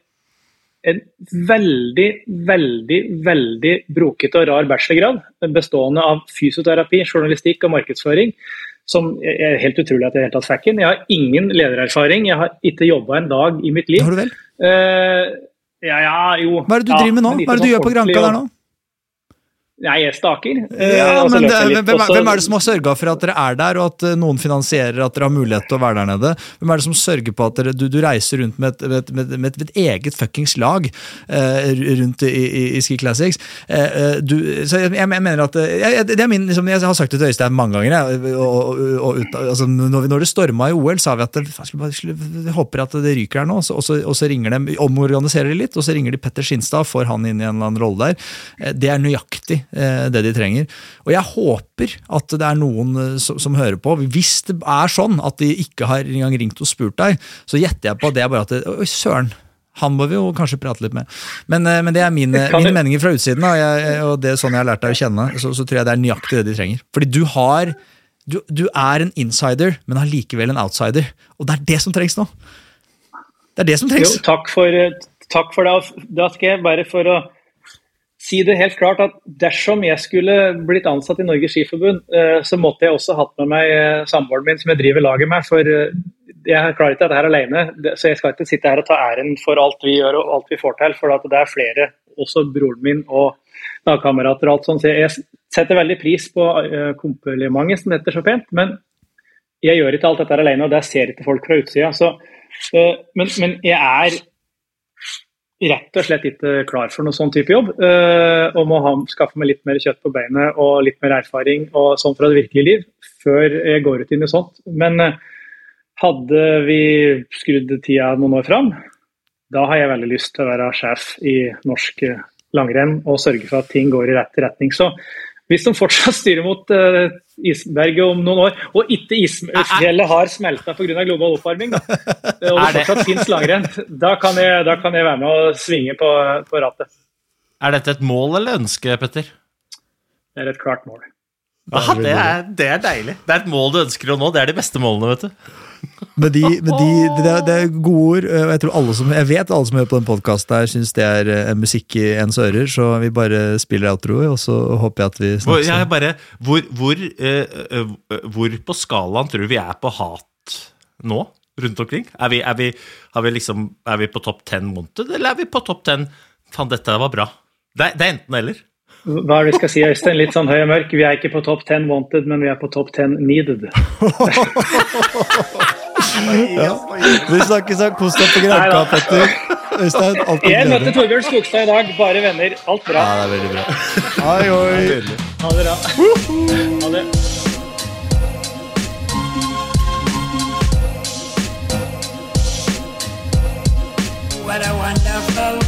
en veldig, veldig, veldig brokete og rar bachelorgrad bestående av fysioterapi, journalistikk og markedsføring. Som er helt utrolig at jeg i tatt fikk den. Jeg har ingen ledererfaring. Jeg har ikke jobba en dag i mitt liv. Har du vel? Uh, ja, ja, jo. Hva er det du Ja, driver med nå? Hva er det du sånn gjør på Granka der nå? Nei, staker. eh, Ja, men det, hvem, er, hvem er det som har sørga for at dere er der, og at eh, noen finansierer at dere har mulighet til å være der nede? Hvem er det som sørger på at dere, du, du reiser rundt med et, med, med, med et eget fuckings lag eh, rundt i, i, i Ski Classics? Eh, eh, du, så jeg, jeg mener at eh, jeg, det er min, liksom, jeg har sagt det til Øystein mange ganger. Jeg, og, og, ut- altså, når, vi, når det storma i OL, sa vi at jeg håper at det ryker her nå. Og så, og så, ringer de, omorganiserer de litt, og så ringer de Petter Skinstad og får han inn i en eller annen rolle der. Eh, Det er nøyaktig eh, det de trenger. Og jeg håper at det er noen eh, som, som hører på. Hvis det er sånn at de ikke har engang ringt og spurt deg, så gjetter jeg på at det er bare at det, Oi, søren. Han må vi jo kanskje prate litt med. Men, eh, men det er mine, mine meninger fra utsiden, og, jeg, og det er sånn jeg har lært deg å kjenne. Så, så tror jeg det er nøyaktig det de trenger. Fordi du har du, du er en insider, men har likevel en outsider. Og det er det som trengs nå. Det er det som Jo, trengs. takk for, eh, takk for det. Da skal jeg bare for å si det helt klart at dersom jeg skulle blitt ansatt i Norges Skiforbund, eh, så måtte jeg også hatt med meg eh, samboeren min som jeg driver laget med. For eh, jeg klarer ikke dette her alene, så jeg skal ikke sitte her og ta æren for alt vi gjør og alt vi får til. For det er flere, også broren min og lagkamerater og alt sånt. Så jeg setter veldig pris på komplimentet, som heter så pent. Men jeg gjør ikke alt dette her alene, og det ser ikke folk fra utsida. Men, men jeg er rett og slett ikke klar for noe sånn type jobb. eh, og må ha, skaffe meg litt mer kjøtt på beinet og litt mer erfaring og sånn fra det virkelige liv før jeg går ut i noe sånt. Men eh, hadde vi skrudd tida noen år fram, da har jeg veldig lyst til å være sjef i norsk eh, langrenn og sørge for at ting går i rett retning. Så hvis de fortsatt styrer mot uh, isberget om noen år, og ikke isfjellet har smelta pga. global oppvarming, da, eh, [LAUGHS] og det fortsatt finnes langrenn, da kan, jeg, da kan jeg være med og svinge på, på rattet. Er dette et mål eller ønske, Petter? Det er et klart mål. Ja, det er, det er deilig. Det er et mål du ønsker å nå. Det er de beste målene, vet du. Men de, men de, det, er, det er gode ord. og Jeg, tror alle som, jeg vet alle som hører på den podkasten, syns det er eh, musikk i ens ører. Så vi bare spiller outro, og så håper jeg at vi snakkes. jeg bare, hvor, hvor, eh, eh, hvor på skalaen tror du vi er på hat nå, rundt omkring? Er vi, er vi, har vi liksom, er vi på topp 10 wanted, eller er vi på topp 10 faen, dette var bra? Det, er- det er enten eller. Hva er det vi skal si, Øystein? Litt sånn høy og mørk. Vi er ikke på topp 10 wanted, men vi er på topp 10 needed. Vi snakkes, sånn Kos deg på Granka, Petter. Øystein, alltid Jeg møtte. Torbjørn Skogstad i dag. Bare venner. Alt bra. Ja, det er veldig bra. Oi, oi. Ha det bra. Ha det. What a wonderful